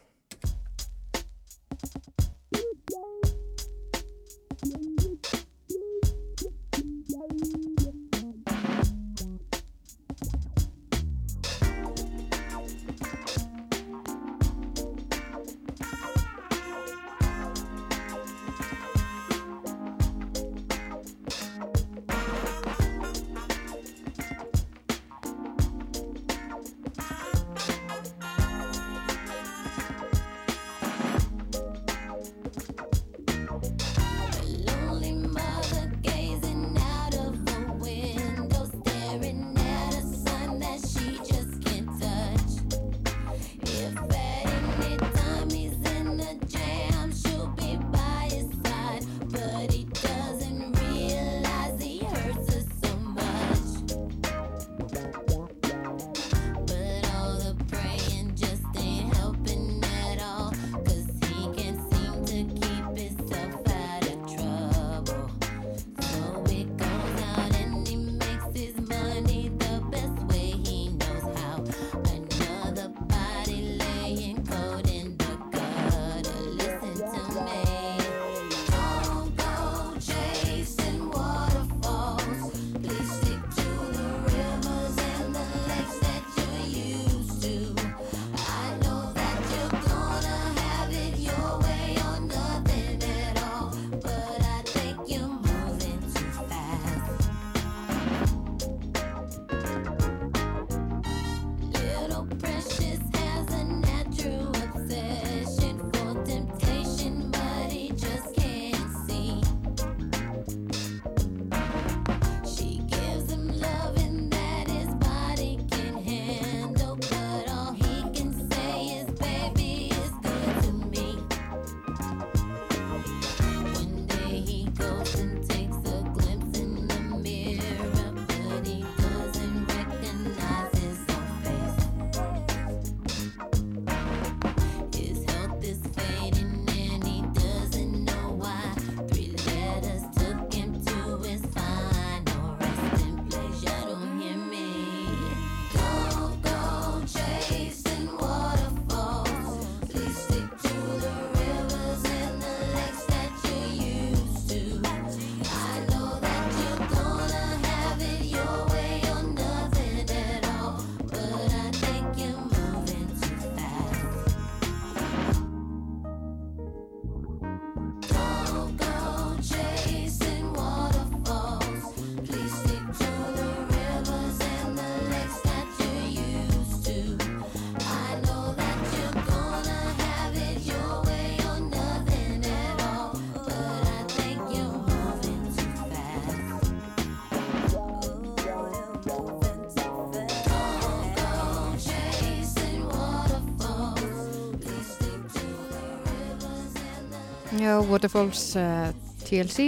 C: Waterfalls uh, TLC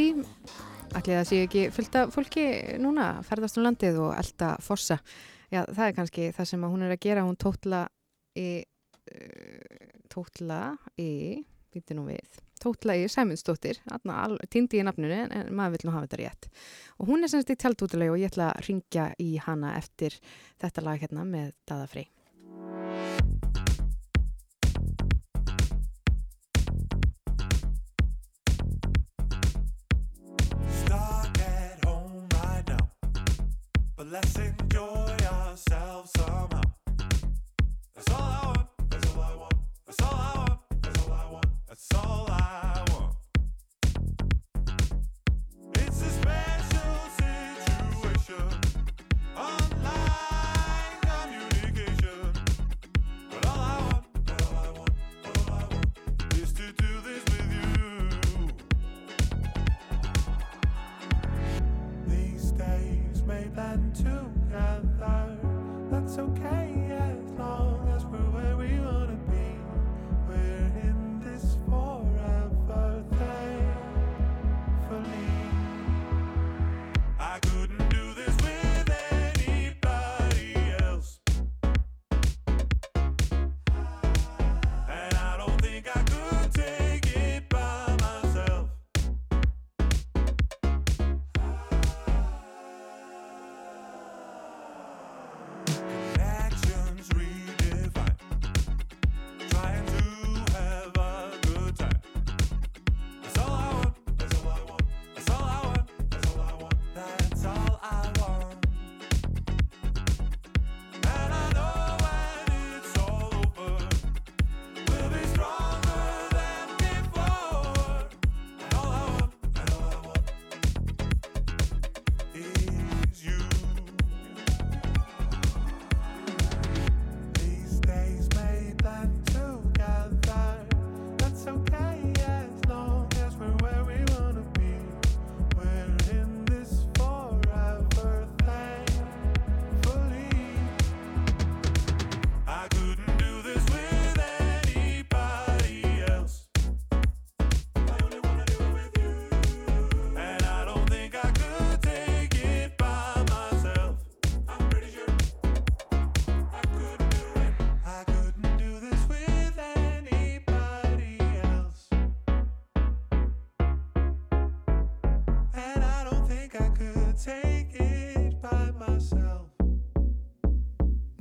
C: ætli það sé ekki fullt af fólki núna ferðast um landið og elda fossa. Já, það er kannski það sem hún er að gera, hún tótla í uh, tótla í býtti nú við, tótla í Sæmundsdóttir. Týndi í nafnunu en, en maður vil nú hafa þetta rétt. Og hún er semst í tjaldútilegu og ég ætla að ringja í hana eftir þetta lag hérna með Dada Frey
K: blessing.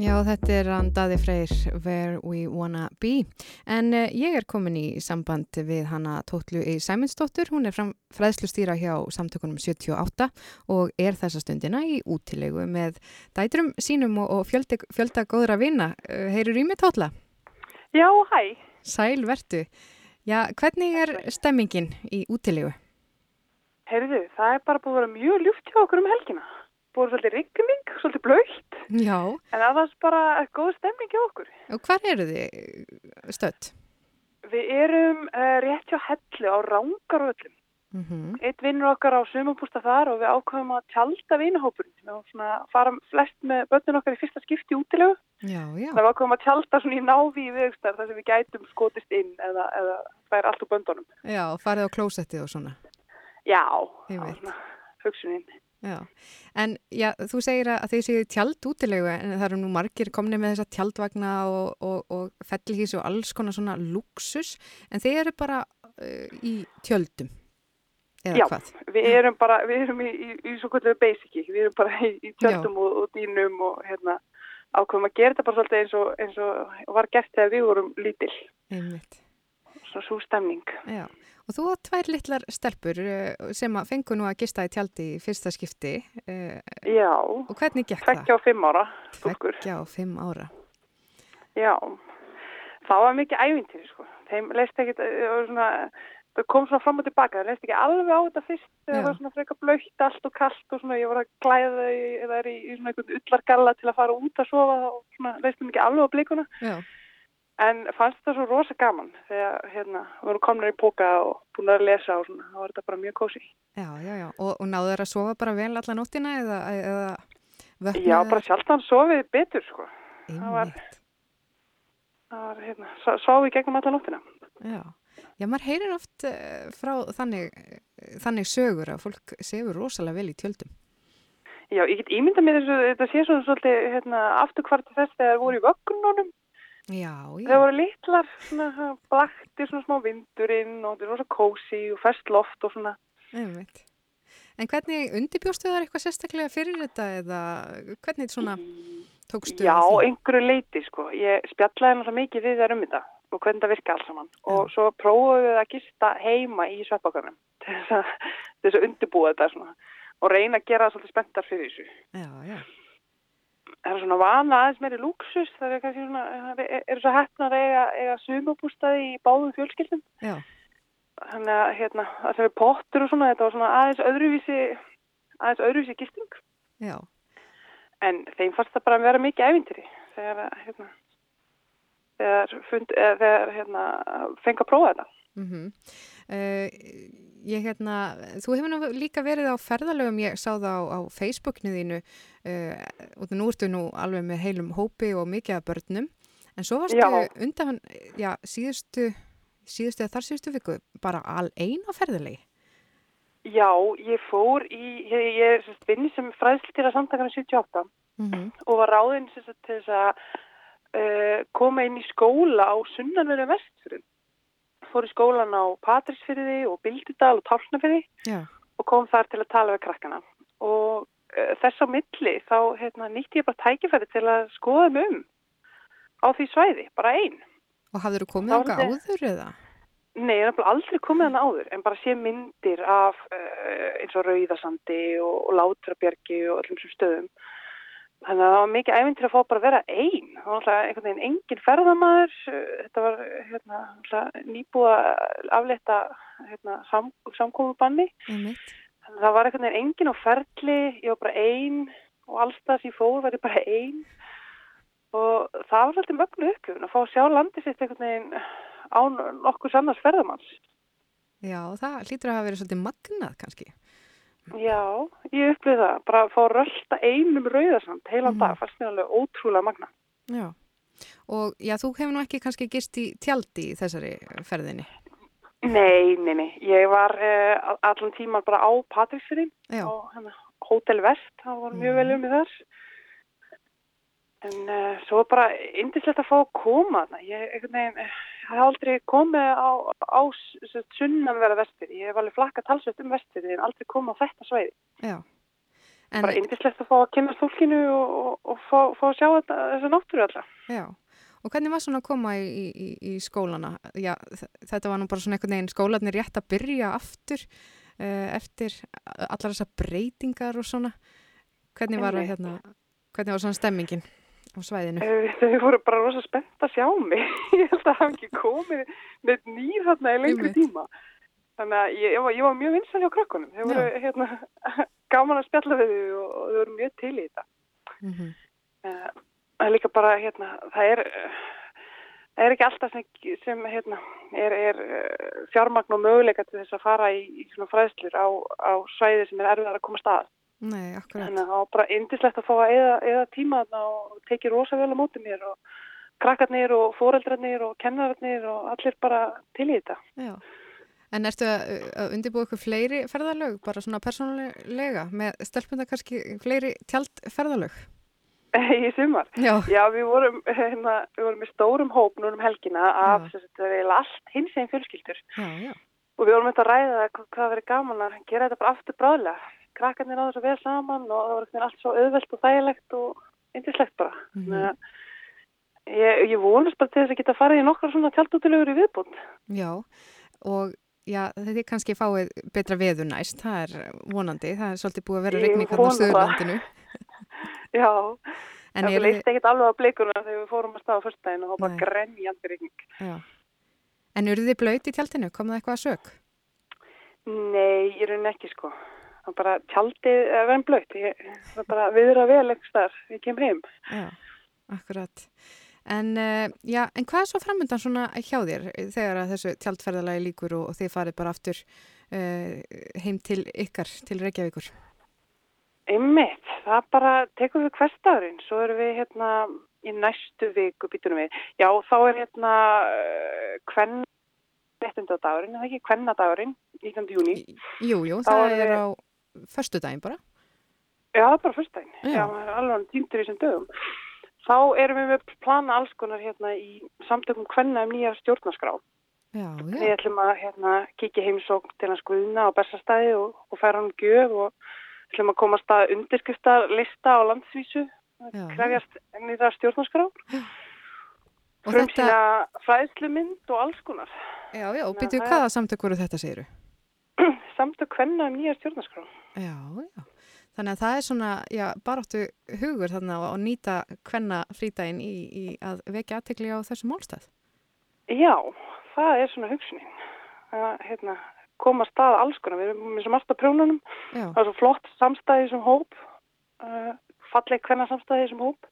C: Já, þetta er hann Daði Freyr, Where We Wanna Be. En uh, ég er komin í samband við hana Tóttlu í Sæmundsdóttur. Hún er fræðslustýra hjá samtökunum 78 og er þessa stundina í útilegu með dætrum sínum og, og fjöldi, fjölda góðra vina. Uh, Heyrur í mig Tóttla?
L: Já, hæ.
C: Sæl, vertu. Já, hvernig er stemmingin í útilegu?
L: Heyrðu, það er bara búið að vera mjög ljúft hjá okkur um helgina. Búið svolítið rigning, svolítið blöytt,
C: Já,
L: en það var bara góð stemning hjá okkur.
C: og hvar eru þið stödd?
L: Við erum uh, rétt hjá hellu á Rángarvöllum.
C: Mm -hmm.
L: Eitt vinnur okkar á sumabústa þar og við ákveðum að tjálta vinahópurinn. Við fara flest með börnin okkar í fyrsta skipti útilegu.
C: Já, já.
L: Það var ákveðum að tjálta svona í návi í viðugstar þar sem við gætum skotist inn eða, eða það er allt úr böndunum.
C: Já, farið á klósettið og svona.
L: Já,
C: Ég Já, en já, þú segir að þið séu tjald útilegu en það eru nú margir komni með þessa tjaldvagna og, og, og fellihísi og alls konar svona luxus en þið eru bara uh, í tjöldum eða
L: Já,
C: hvað?
L: við erum bara, við erum í, í, í svo kvöldu basici, við erum bara í, í tjöldum og, og dýnum og hérna ákveðum að gera þetta bara svolítið eins og, eins og var gert þegar við vorum lítil,
C: Einmitt.
L: svona svo stemning.
C: Já, og þú átt tvær litlar stelpur uh, sem að fengu nú að gista í tjaldi í fyrsta skipti uh,
L: Já,
C: og hvernig gekk það?
L: tveggja og fimm ára.
C: Tveggja og fimm ára.
L: Já, það var mikið ævintýri sko, þeim leist það var svona, það kom svona fram og tilbaka, það leist ekki alveg á þetta fyrst,
C: Já.
L: það var svona frekar blöytt allt og kallt og svona, ég var að klæða er í, í svona einhvern ullargalla til að fara út að sofa og svona leistum ekki alveg á blikuna.
C: Já,
L: En fannst þetta svo rosa gaman þegar hérna voru komnir í póka og búin að lesa og svona, þá var þetta bara mjög kósi.
C: já, já, já. Og, og náðu þeir að sofa bara vel alla nóttina eða, eða vöknuðu
L: Já, bara sjaldan sofið betur sko. Það var,
C: Einmitt.
L: það var hérna, sofið gegnum alla nóttina.
C: Já, Já, maður heyrir oft uh, frá þannig, þannig sögur að fólk sefur rosalega vel í tjöldum.
L: Já, ég get ímynda mér þessu, þetta sé svona svolítið hérna, afturkvarti þess þegar það voru í vöggununum.
C: Já, já.
L: Það voru litlar, svona, blaktir, svona smá vindurinn og þetta er rosa kósi og fest loft og svona.
C: Einmitt. En hvernig undirbjóstu þar eitthvað sérstaklega fyrir þetta eða hvernig svona tókstu
L: Já,
C: því?
L: einhverju leiti, sko. Ég spjallaði náttúrulega mikið við þær um þetta og hvernig það virka alls saman. Og svo prófuðu við að gista heima í að, til þess að undirbúa þetta svona og reyna að gera það svolítið spenntar fyrir þessu.
C: Já, já.
L: Það er svona vana aðeins meiri lúksus, það er kannski svona, er- eru svo að eiga, eiga sumabústaði í báðum fjölskyldum.
C: Já.
L: Þannig að hérna, það er pottur og svona, þetta var svona aðeins öðruvísi, aðeins öðruvísi gisting.
C: Já.
L: En þeim fannst það bara að vera mikið ævintýri þegar, að, hérna, þegar, fund, þegar hérna, fengi að prófa þetta.
C: Mm ég hérna, þú hefur nú líka verið á ferðalögum, ég sá það á, á Facebookinu þínu uh, og nú ertu nú alveg með heilum hópi og mikið af börnum, en svo varstu
L: Já.
C: undan, já, síðustu, síðustu eða þar síðustu viku, bara al ein á ferðalegi.
L: Já, ég fór í, ég, ég vinn sem fræðslitýra samtakana 78
C: Mm
L: og var ráðinn til þess að uh, koma inn í skóla á sunnanverðu vestfyrir. Fór í skólan á Patrísfyrði og Bildudal og Tálnafyrði
C: Já.
L: og kom þar til að tala við krakkana. Og uh, þess á milli þá hérna, nýtti ég bara tækifæri til að skoða mig um á því svæði, bara einn.
C: Og hafður þú komið
L: vildi-
C: áður eða?
L: Nei, ég hef aldrei komið hana áður en bara sé myndir af uh, eins og Rauðasandi og, og Látrabjergi og öllum þessum stöðum. Þannig að það var mikið æfintir að fá bara að vera einn. Það var alltaf einhvern veginn engin ferðamaður. uh, Þetta var hérna, alltaf nýbúið að aflétta hérna, sam, samkomubanni.
C: Einmitt.
L: Þannig að það var einhvern veginn engin á ferli. Ég var bara einn og allstað sem ég fór var ég bara einn. Og það var alltaf mögnu upplifun að fá að sjá landið sitt einhvern veginn án nokkuð annars ferðamanns.
C: Já, það hlýtur að hafa verið svolítið magnað kannski.
L: Já, ég upplifði það. Bara að fá að rölda einum rauðarsand heilan
C: Mhm.
L: dag, fannst mér alveg ótrúlega magna.
C: Já. Og já, þú hefur nú ekki kannski gist í tjaldi í þessari ferðinni.
L: Nei, nei, nei. Ég var uh, allan tíman bara á Patríksfyrinn
C: Já.
L: á hana, Hotel Vest, það var mjög vel um í þar. En uh, svo bara indislegt að fá að koma þarna. Ég einhvern veginn, eh, hef aldrei komið á, á sunnanverða vestfyrði. Ég hef alveg flakka talsveit um vestfyrði en aldrei komið á þetta svæði.
C: Já. En,
L: Bara indislegt að fá að kynna fólkinu og, og, og fá, fá að sjá þetta, þessa náttúru alltaf.
C: já. Og hvernig var svona að koma í, í, í- skólana? Já, þetta var nú bara svona einhvern veginn skólanir rétt að byrja aftur uh, eftir allar þessar breytingar og svona. Hvernig var, hérna, hvernig var svona stemmingin á svæðinu?
L: Eh, Þau voru bara rosa spennt að sjá mig. Ég held að hafa ekki komið með nýr þarna í lengri tíma. Þannig að ég, ég, var, ég var mjög vinsal hjá krakkunum. Þau voru hérna, gaman að spjalla við þau og, og þau voru mjög til í þetta.
C: Mm -hmm.
L: Uh, það er líka bara, hérna, það er, það er ekki alltaf sem, sem hérna, er, er uh, fjármagn og möguleika til þess að fara í, í fræðslur á, á svæði sem er erfiðar að koma stað.
C: Nei, akkurat.
L: Þannig að það var bara indislegt að fá að eða, eða tíma og tekið rosa vel á móti mér og krakkarnir og foreldrarnir og kennararnir og allir bara til í þetta.
C: Já. En ertu að, að undirbúa ykkur fleiri ferðalög, bara svona persónulega, með stelpunda kannski fleiri tjaldferðalög?
L: í sumar.
C: Já.
L: við vorum, hérna, við vorum með stórum hóp núna um helgina af allt hins einn fjölskyldur.
C: Já, já.
L: Og við vorum eitthvað að ræða hvað verið gaman að gera þetta bara aftur bráðlega. Krakkarnir náðu svo vel saman og það var allt svo auðvelt og þægilegt og yndislegt bara. Þannig að Ég, ég vonast bara til þess að geta farið í nokkra svona tjaldútilegur í viðbúnd.
C: Já, og já, þetta er kannski fáið betra veður næst, það er vonandi, það er svolítið búið að vera
L: Ég
C: regning hann á. Suðurlandinu.
L: Já,
C: En
L: það leist ekkert alveg á blikuna þegar við fórum að staða fyrstæðin og það var bara grenjandi rigning.
C: Já. En eru þið blöyt í tjaldinu? Kom það eitthvað að sök?
L: Nei, ég raunin ekki sko. Það er bara tjaldið er verið blöyt. Ég, það er bara viðra vel eitthvað starf. Ég kemur heim.
C: Já, akkurat. En, uh, já, en hvað er svo framöndan svona hjá þér þegar þessu tjaldferðalagi líkur og, og þið farið bara aftur uh, heim til ykkar, til Reykjavíkur?
L: Einmitt, það bara tekum við hverstagurinn. Svo erum við hérna í næstu viku býtunum við. Já, þá er hérna hvern réttindi mannréttadagurinn, en það ekki kvennadagurinn, 19. júni.
C: Jú, jú, það
L: erum
C: er
L: við-
C: á föstudaginn bara.
L: Já, það bara fyrstæðin.
C: Já.
L: Já, maður er alveg týndur í þessum dögum. Þá erum við með plana alls konar hérna í samtökum kvenna um nýja stjórnaskrá.
C: Já,
L: Við
C: já.
L: ætlum að hérna kíkja heimsókn til hans Guðna á Bessastæði og, og færa hann gjöf og ætlum að komast að undirskrifta lista á landsvísu,
C: Já.
L: krefjast nýra stjórnaskrá.
C: Og
L: Frum
C: þetta-
L: sína fræðslumynd og alls konar.
C: Já, já, og
L: Þannig að
C: byrju
L: það er-
C: hvaða samtök voru þetta, segiru?
L: Samtök kvenna um nýja stjórnaskrá.
C: Já, já. Þannig að það er svona, já, baráttu hugur þarna að nýta hvenna frídaginn í, í að vekja aðtekli á þessu málstað.
L: Já, það er svona hugsunin. Að, hérna, koma að stað alls konar. Við erum með svo margt á prjónunum.
C: Já.
L: Það er svo flott samstæði sem hóp. Uh, falleg hvenna samstæði sem hóp.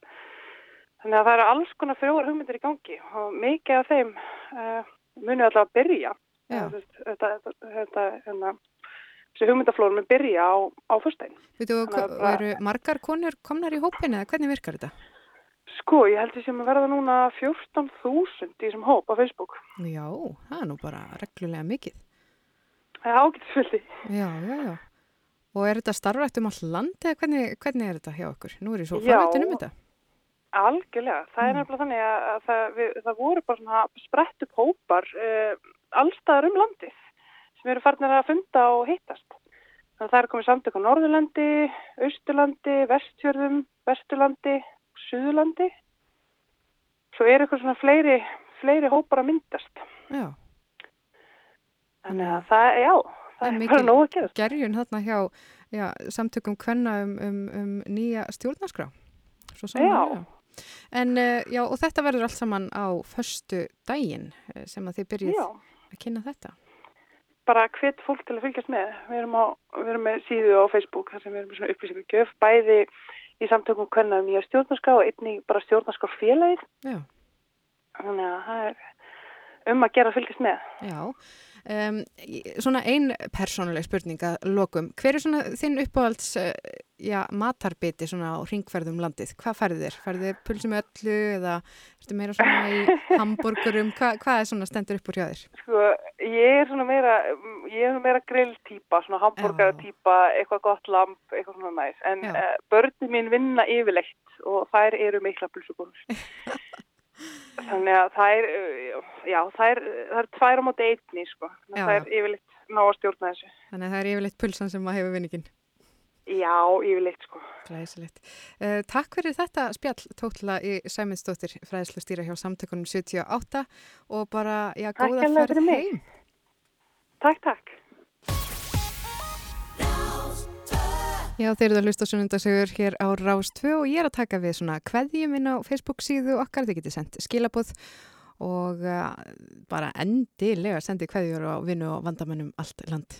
L: Þannig að það eru alls konar frjóar hugmyndir í gangi og mikið af þeim uh, munum alltaf að byrja.
C: Já.
L: Þetta, þetta, þetta, þetta hérna, þessi hugmyndaflórum mun byrja á, á fyrstæðin.
C: Veitu,
L: að bara-
C: eru margar konur komnar í hópin eða hvernig virkar þetta?
L: Sko, ég held því sem að verða núna 14.000 í þessum hóp á Facebook.
C: Já, það er nú bara reglulega mikið.
L: Það er ágætisfyldi.
C: Já, já, já. Og er þetta starfrætt um all land eða hvernig, hvernig er þetta hjá okkur? Nú er ég svo forvitin um þetta.
L: Algjörlega, það er nefnilega þannig að, að það, við, það voru bara svona sprett upp hópar uh, allstaðar um landið sem eru farnir að funda og hittast. Þannig að það er komið samtök á Norðurlandi, Austurlandi, Vestfjörðum, Vesturlandi, Suðurlandi. Svo er eitthvað svona fleiri, fleiri hópar að myndast.
C: Já.
L: Þannig að það, já, það er bara nóg að gera.
C: gerjun þarna hjá já, samtökum kvenna um, um, um nýja stjórnarskrá. Svo
L: Já.
C: já. En uh, já, og þetta verður allt saman á förstu daginn eh, sem að þið byrjið
L: Já.
C: að kynna þetta.
L: Bara hvet fólk til að fylgjast með. Við erum, á, við erum með síðu á Facebook þar sem við erum með svona upplýsingugjöf, bæði í samtökum hvernig um nýja stjórnarská og einnig bara stjórnarská félagið.
C: Já.
L: Þannig að það er um að gera að fylgjast með.
C: Já, um, svona ein persónuleg spurning að lokum. Hver er svona þinn uppáhalds uh, já, matarbiti svona á ringferðum landið? Hvað færðu þér? Færðu þér pulsi með öllu eða ertu meira svona í hambúrgurum? Hva, hvað er svona stendur upp úr hjá þér?
L: Sko, ég er svona meira, ég er svona meira grilltýpa, svona hambúrgaratýpa, eitthvað gott lamp, eitthvað svona næs. En uh, börni mín vinna yfirleitt og þær eru mikla pulsubúrur. Þannig að það er, já, það er, það er tvær á móti einni, sko.
C: Já,
L: að það er yfirleitt ná að stjórna þessu.
C: Þannig að það er yfirleitt pulsan sem að hefur vinningin.
L: Já, yfirleitt, sko.
C: Glæsilegt. Uh, takk fyrir þetta spjall tókla í Sæminsdóttir fræðislu stýra hjá samtökunum 78 og bara, já, góða ferð heim.
L: Takk, takk.
C: Já, þeir eru að hlusta sunnundagsögur hér á Rás 2 og ég er að taka við svona kveðjum inn á Facebook síðu okkar, þið getið sendt skilabóð og uh, bara endilega sendið kveðjur á vinnu og vandamennum allt land.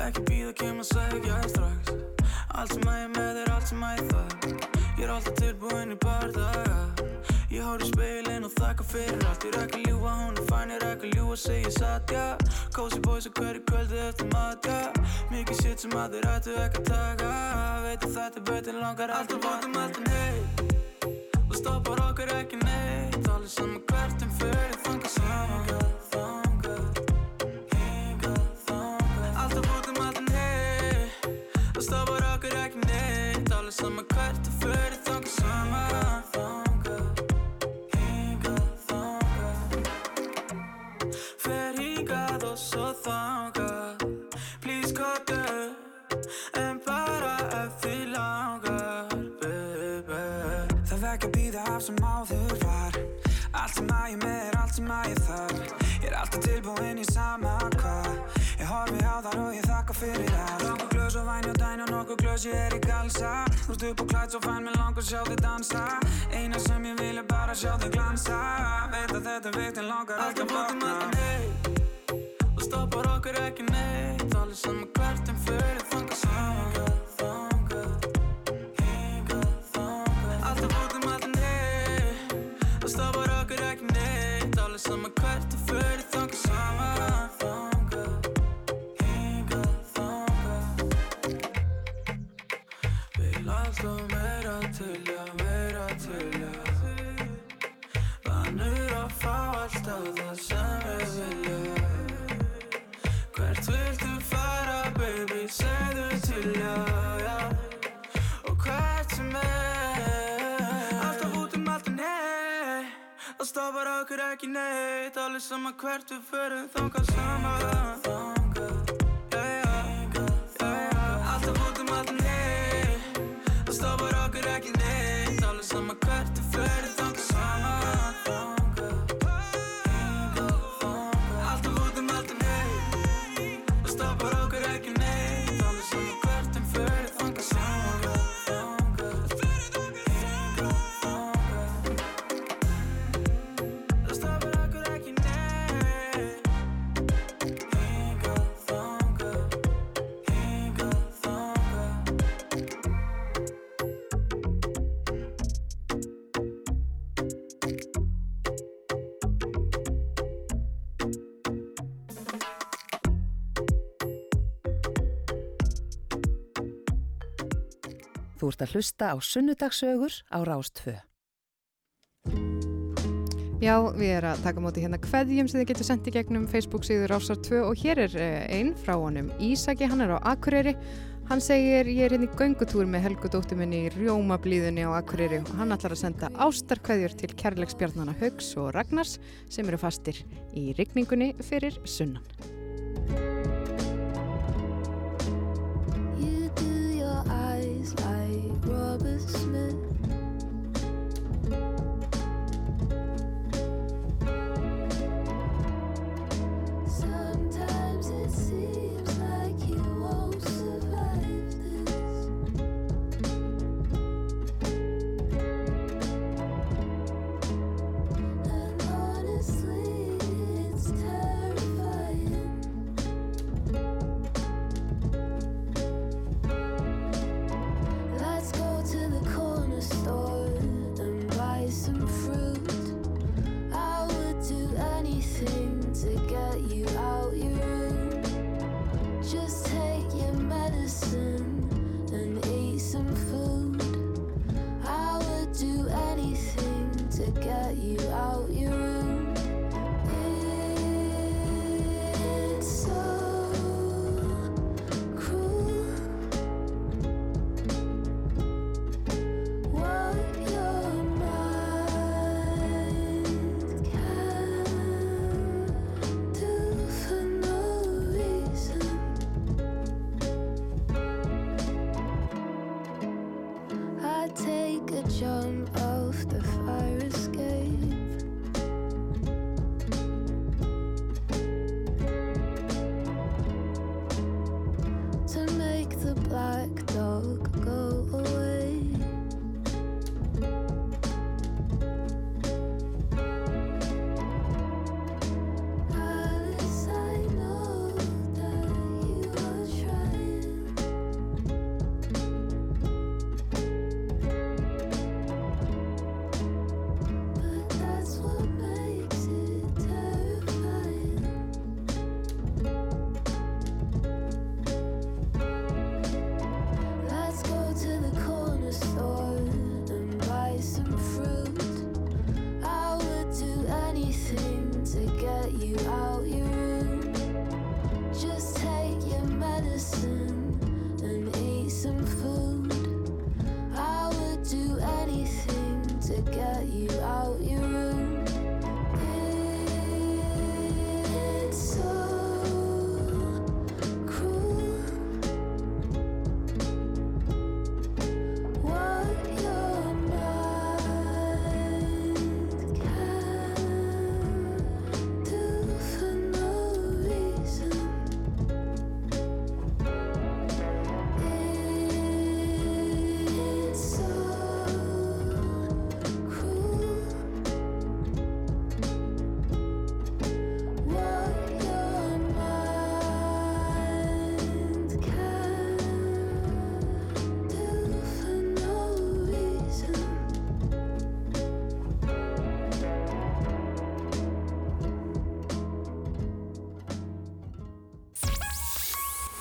M: Ekki býða kem að segja strax. Allt sem að ég með er allt sem að ég þarf. Ég er alltaf tilbúin í bardaga Ég hór í speilin og þakka fyrir allt. Ég rekka ljúa, hún er fæn, ég rekka ljúa, segja satt, já. Cozy boys og hverju kvöldi eftir mat, já. Mikið shit sem að þeir ættu ekki að taka. Veit að þetta betur langar alltaf vantum alltaf neitt. Og stoppar okkur ekki neitt. Allir saman hvert um fyrir Alltaf alltaf neitt. Og stoppar okkur ekki neitt. Allir saman hvert um fyrir þangað Saman, ég er í galsa. Þú ert upp og klætt svo fæn með langur sjá þig dansa. Eina sem ég vil er bara sjá þig glansa. Veit að þetta er vikt en langar ekki að vakna Og stoppar okkur ekki neitt. Allir saman hvert en fyrir Hingað, þangað Alltaf út um alltaf neitt Og stoppar okkur ekki neitt. Allir saman hvert en fyrir þangað. Saman, okkur ekki neitt Allir sama hvert við förum þangað Já, já, já, já Alltaf út um allan heim Það stoppar okkur ekki neitt Allir sama hvert við förum þangað saman
B: Þú ert að hlusta á sunnudagsögur á Rástfö.
E: Já, við erum að taka móti hérna kveðjum sem þið getur sendt í gegnum Facebook síður Rásar 2 og hér er eh, einn frá honum Ísaki, hann er á Akureyri. Hann segir, ég er hérna í göngutúr með Helgu dóttur minni í Rjómablíðunni á Akureyri og hann ætlar að senda ástarkveðjur til kærleiksbjarnana Haugs og Ragnars sem eru fastir í rigningunni fyrir sunnan.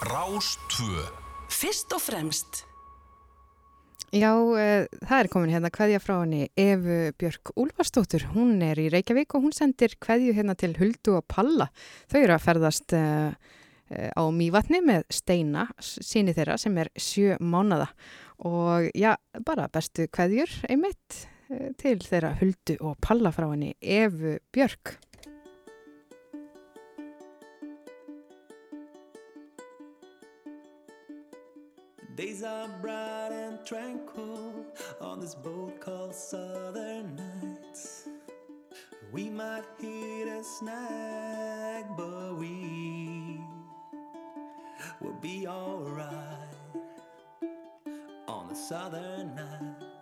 N: Rástvö
O: Fyrst og fremst
E: Já, uh, það er komin hérna kveðja frá henni Efu Björk Úlfarsdóttur. Hún er í Reykjavík og hún sendir kveðju hérna til Huldu og Palla. Þau eru að ferðast uh, uh, á Mývatni með Steina, síni þeirra sem er sjö mánada. Og já, bara bestu kveðjur einmitt
C: til þeirra huldu og palla frá henni Evu Björk.
F: Days are bright and tranquil on this boat called Southern Nights. We might hit a snag, but we will be alright on the Southern Nights.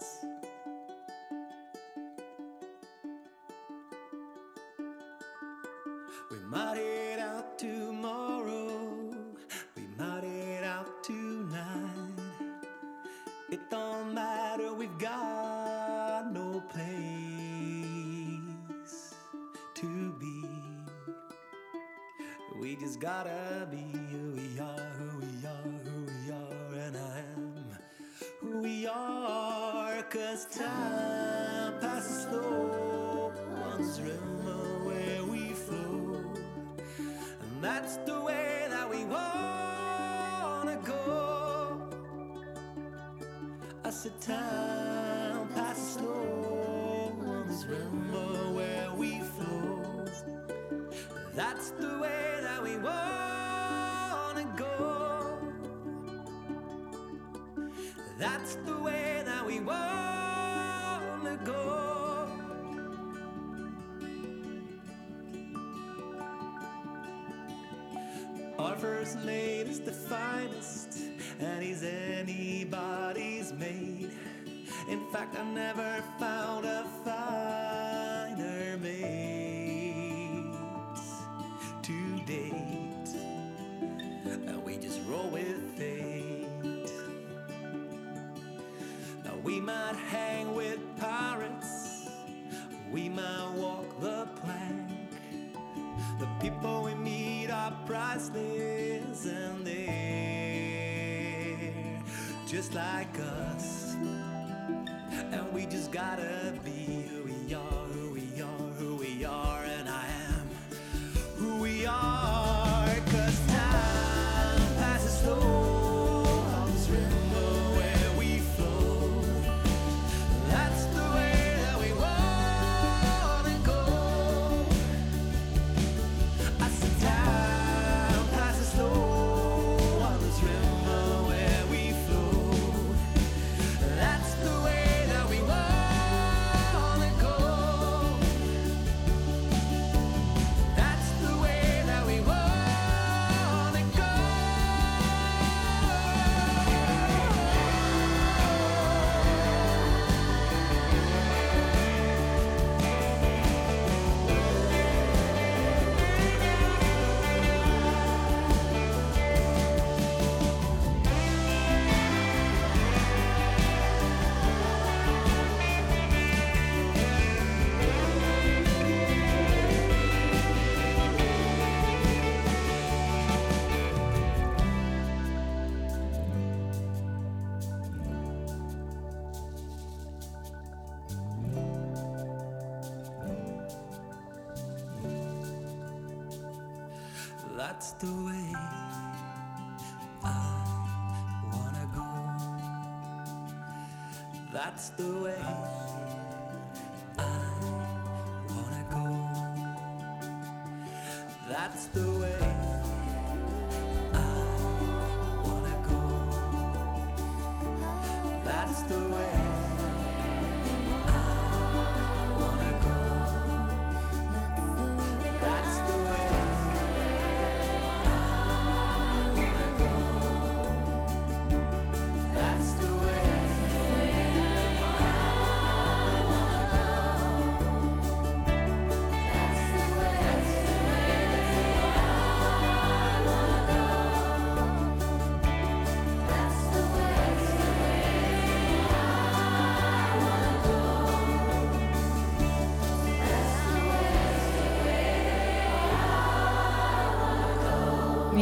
F: Gotta be who we are, who we are, who we are, and I am who we are. Cause time passes slow on this river where we flow. And that's the way that we wanna go. I said time passes slow on this river where we flow. That's the way That's the way that we wanna go. Our first lady is the finest, and he's anybody's mate. In fact, I never found a finer just like us. And we just gotta be That's the way I wanna go. That's the way I wanna go. That's the way I wanna go. That's the way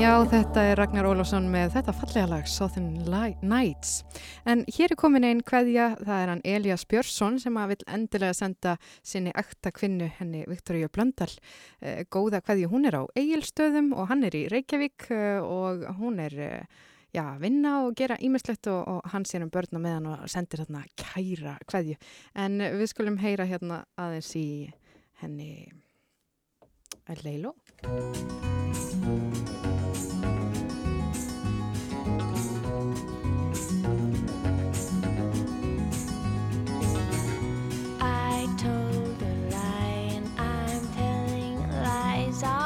C: Já, þetta er Ragnar Ólafsson með þetta fallega lag Southern Nights. En hér er komin einn kveðja, það er hann Elias Björnsson sem að vil endilega senda sinni ekta kvinnu henni Viktoríu Blöndal. Eh, góða kveðju, hún er á Egilstöðum og hann er í Reykjavík eh, og hún er, eh, já, vinna og gera ímislegt og, og hann sér um börn og meðan og sendir hérna kæra kveðju. En við skulum heyra hérna aðeins í henni Leilo.
E: sorry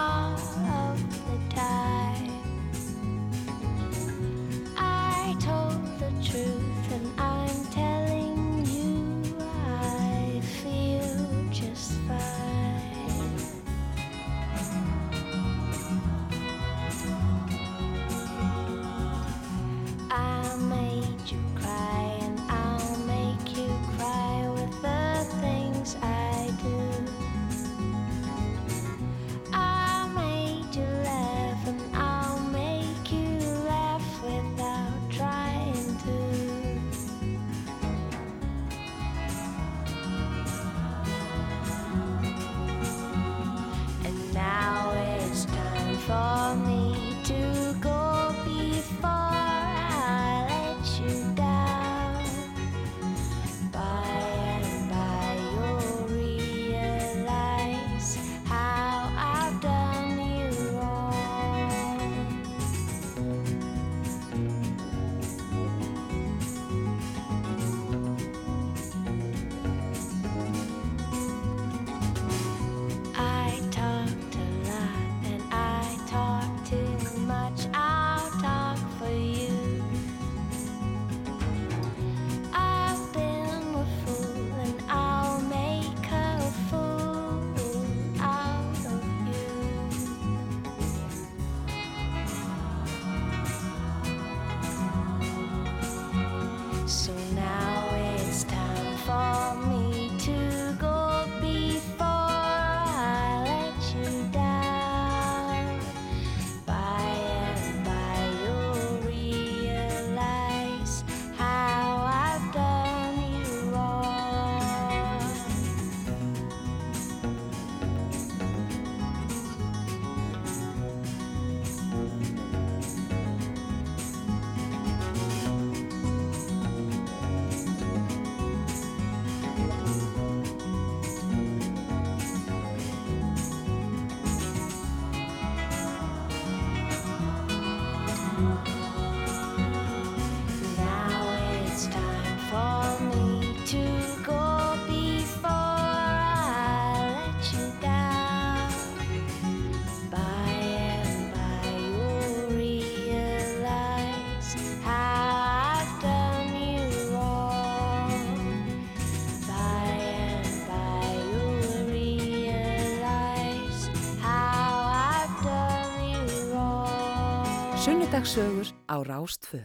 E: wrong.
B: Sunnudagsögur á Rástfö.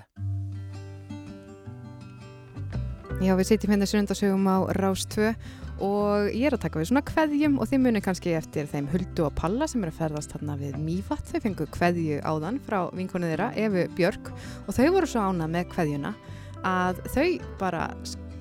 C: Já, við sitjum hérna sunnundasögum á Rás 2 og ég er að taka við svona kveðjum og þið munir kannski eftir þeim Huldu og Palla sem er að ferðast þarna við Mývatt. Þau fengu kveðju áðan frá vinkonu þeirra, Efu Björk og þau voru svo ána með kveðjuna að þau bara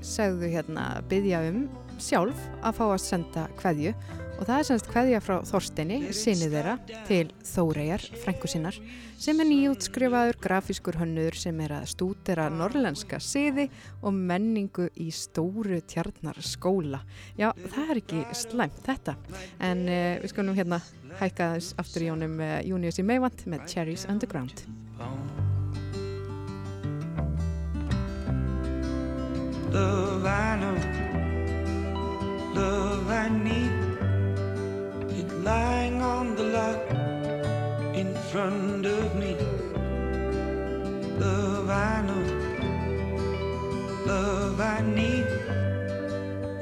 C: segðu hérna byggja um sjálf að fá að senda kveðju og það er semst kveðja frá Þorsteini, sinni þeirra, til Þóreyjar, frængu sinnar, sem er nýjútskrifaður grafískur hönnur sem er að stúdera norrlenska siði og menningu í stóru tjarnar skóla. Já, það er ekki slæmt þetta, en uh, við skulum hérna hækka þess aftur í honum uh, Június í Meivand með Cherries Underground.
P: Love I know, love I need. It lying on the lot in front of me. Love I know, love I need.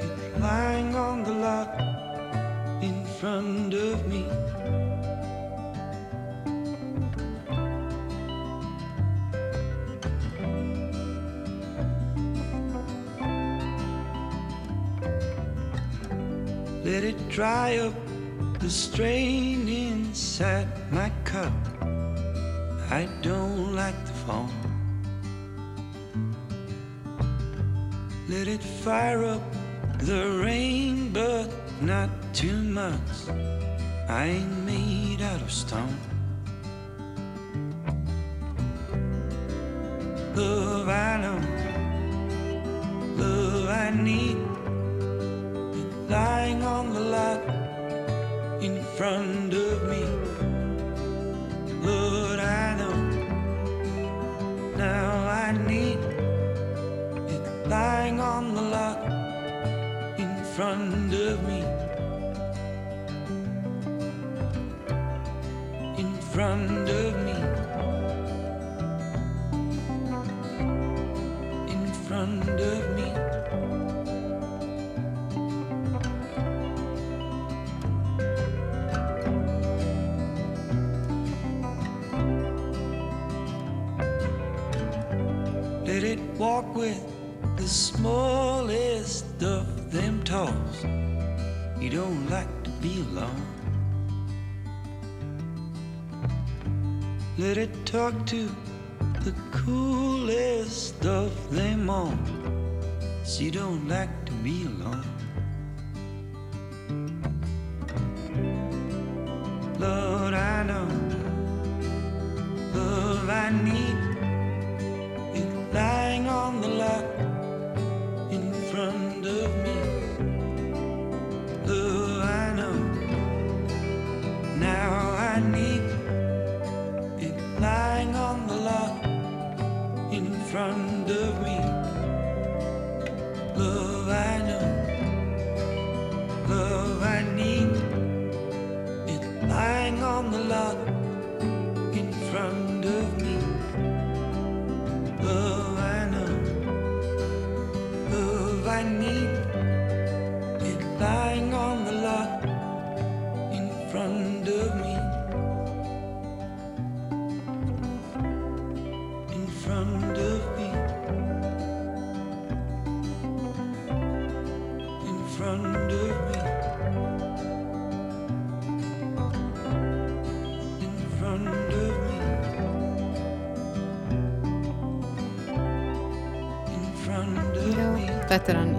P: It lying on the lot in front of me. Let it dry up the strain inside my cup. I don't like the foam. Let it fire up the rain, but not too much. I ain't made out of stone. Love I know, love I need. Lying on the lot in front of me. Lord, I know. Now I need it lying on the lot in front of me. In front of me. In front of me. Let it walk with the smallest of them toys. You don't like to be alone. Let it talk to the coolest of them all. So you don't like to be alone. Lord, I know. Love, I need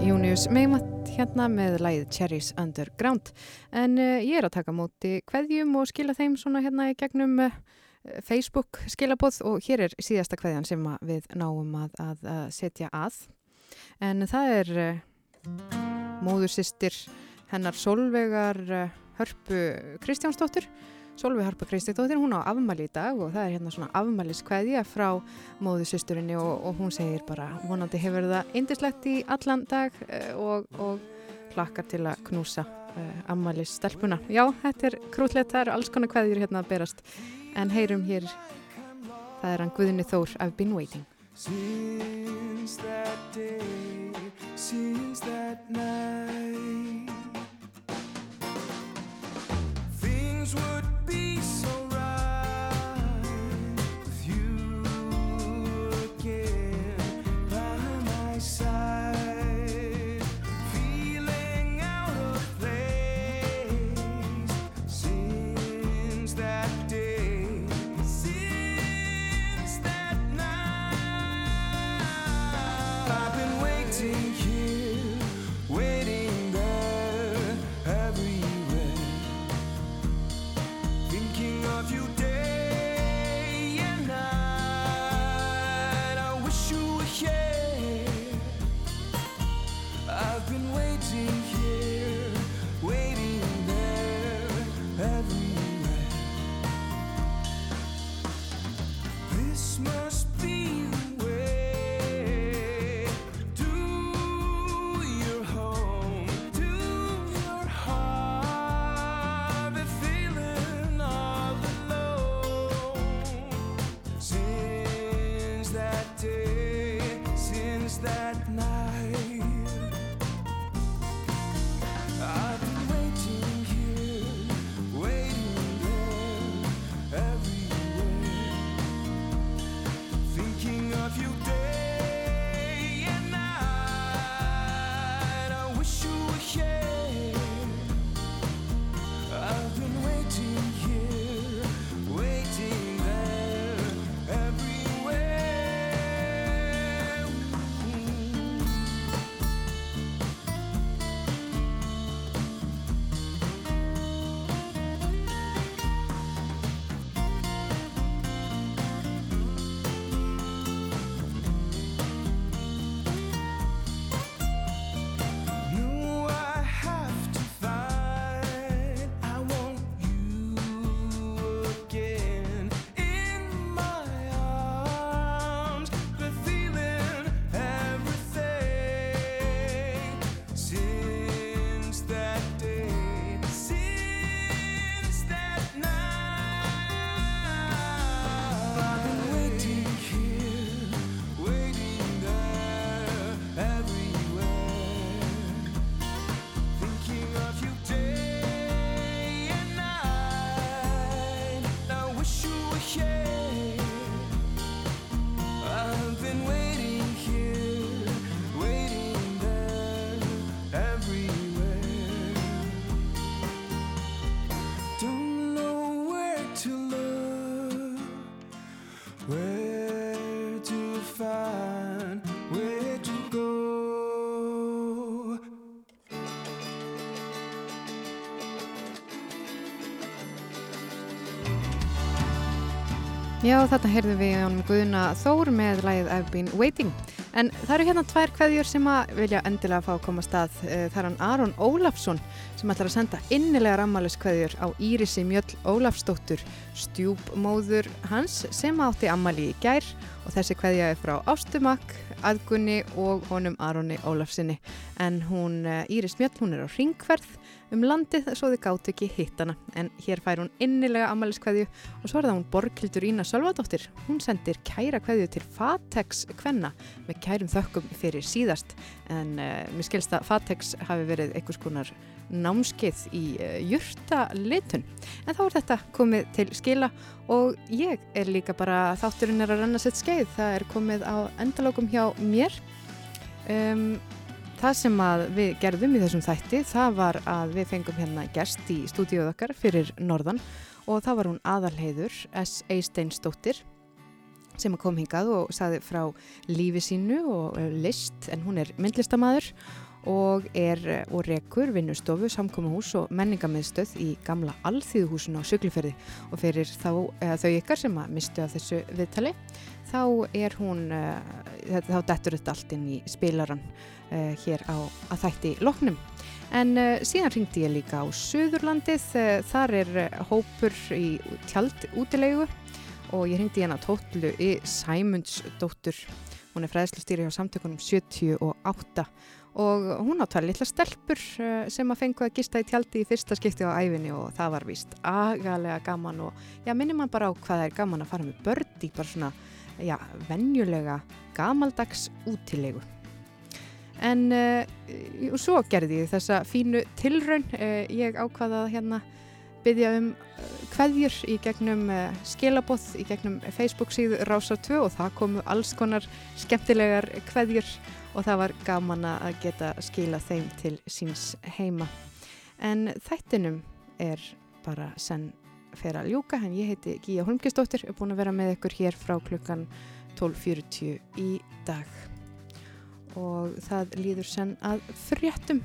C: Június Meimatt hérna með lægið Cherries Underground. En uh, ég er að taka móti kveðjum og skila þeim svona hérna í gegnum uh, Facebook skilabóð og hér er síðasta kveðjan sem við náum að, að, að setja að. En það er uh, móðursistir hennar Solveigar Hörpu Kristjánsdóttur Solveig Harpa Kristjánsdóttir, hún á afmæli í dag og það er hérna svona afmæliskveðja frá móðusysturinni og, og hún segir bara vonandi hefur það indislegt í allan dag uh, og, og hlakkar til að knúsa uh, afmælis stelpuna. Já, þetta er krútlegt, það eru alls konar kveðjur hérna að berast en heyrum hér, það er hann Guðni Þór, I've been waiting.
J: Since that day, since that night, things would
C: Já, þarna heyrðum við honum Guðuna Þór með lagið I've been waiting. En það eru hérna tvær kveðjur sem að vilja endilega fá að koma að stað. Eh, Það er hann Aron Ólafsson sem ætlar að senda innilega rammalis kveðjur á Írisi Mjöll Ólafsdóttur, stjúpmóður hans sem átti ammali í gær og þessi kveðja er frá Ástumak, Aðgunni og honum Aroni Ólafsinni. En hún, eh, Íris Mjöll, hún er á ringverð um landið svo þið gátt ekki hitt hana. En hér fær hún innilega ammaliskveðju og svo er það hún Borghildur Ína Sölvadóttir. Hún sendir kæra kveðju til Fatex Kvenna með kærum þökkum fyrir síðast. En uh, mér skilst að Fatex hafi verið einhvers konar námskeið í uh, jurtalitun. En þá er þetta komið til skila og ég er líka bara þátturinn er að renna sitt skeið. Það er komið á endalókum hjá mér. Um, það sem við gerðum í þessum þætti það var að við fengum hérna gest í stúdíuð okkar fyrir Norðan og það var hún aðalheiður S. Eisteinsdóttir sem kom hingað og saði frá lífi sínu og eh, list en hún er myndlistamæður og er eh, og rekur vinnustofu, samkommahús og menningamiðstöð í gamla alþýðuhúsinu á Suglufjörði og fyrir þá, eða, þau ykkar sem að mistu af þessu viðtali þá er hún, uh, þá dettur þetta allt inn í spilaran hér á að þætti loknum. En uh, síðan ringdi ég líka á Suðurlandið, uh, þar er hópur í tjald útilegu og ég ringdi hérna tótlu í Sæmundsdóttur, hún er fræðslustýri á samtökunum 78 og hún á tvær litla stelpur sem að fengu að gista í tjaldi í fyrsta skipti á æfinni og það var víst agalega gaman og já, minnir mann bara á hvað það er gaman að fara með börn í bara svona, já, venjulega gamaldags útilegu. En uh, svo gerði ég þessa fínu tilraun, uh, ég ákvaða að hérna byggja um uh, kveðjur í gegnum uh, skilaboð, í gegnum Facebook síðu Rásar 2 og það komu alls konar skemmtilegar kveðjur og það var gaman að geta skila þeim til síns heima. En þættinum er bara senn fyrir að ljúka, en ég heiti Gíja Holmgistóttir, er búin að vera með ykkur hér frá klukkan 12.40 í dag og það líður senn að fréttum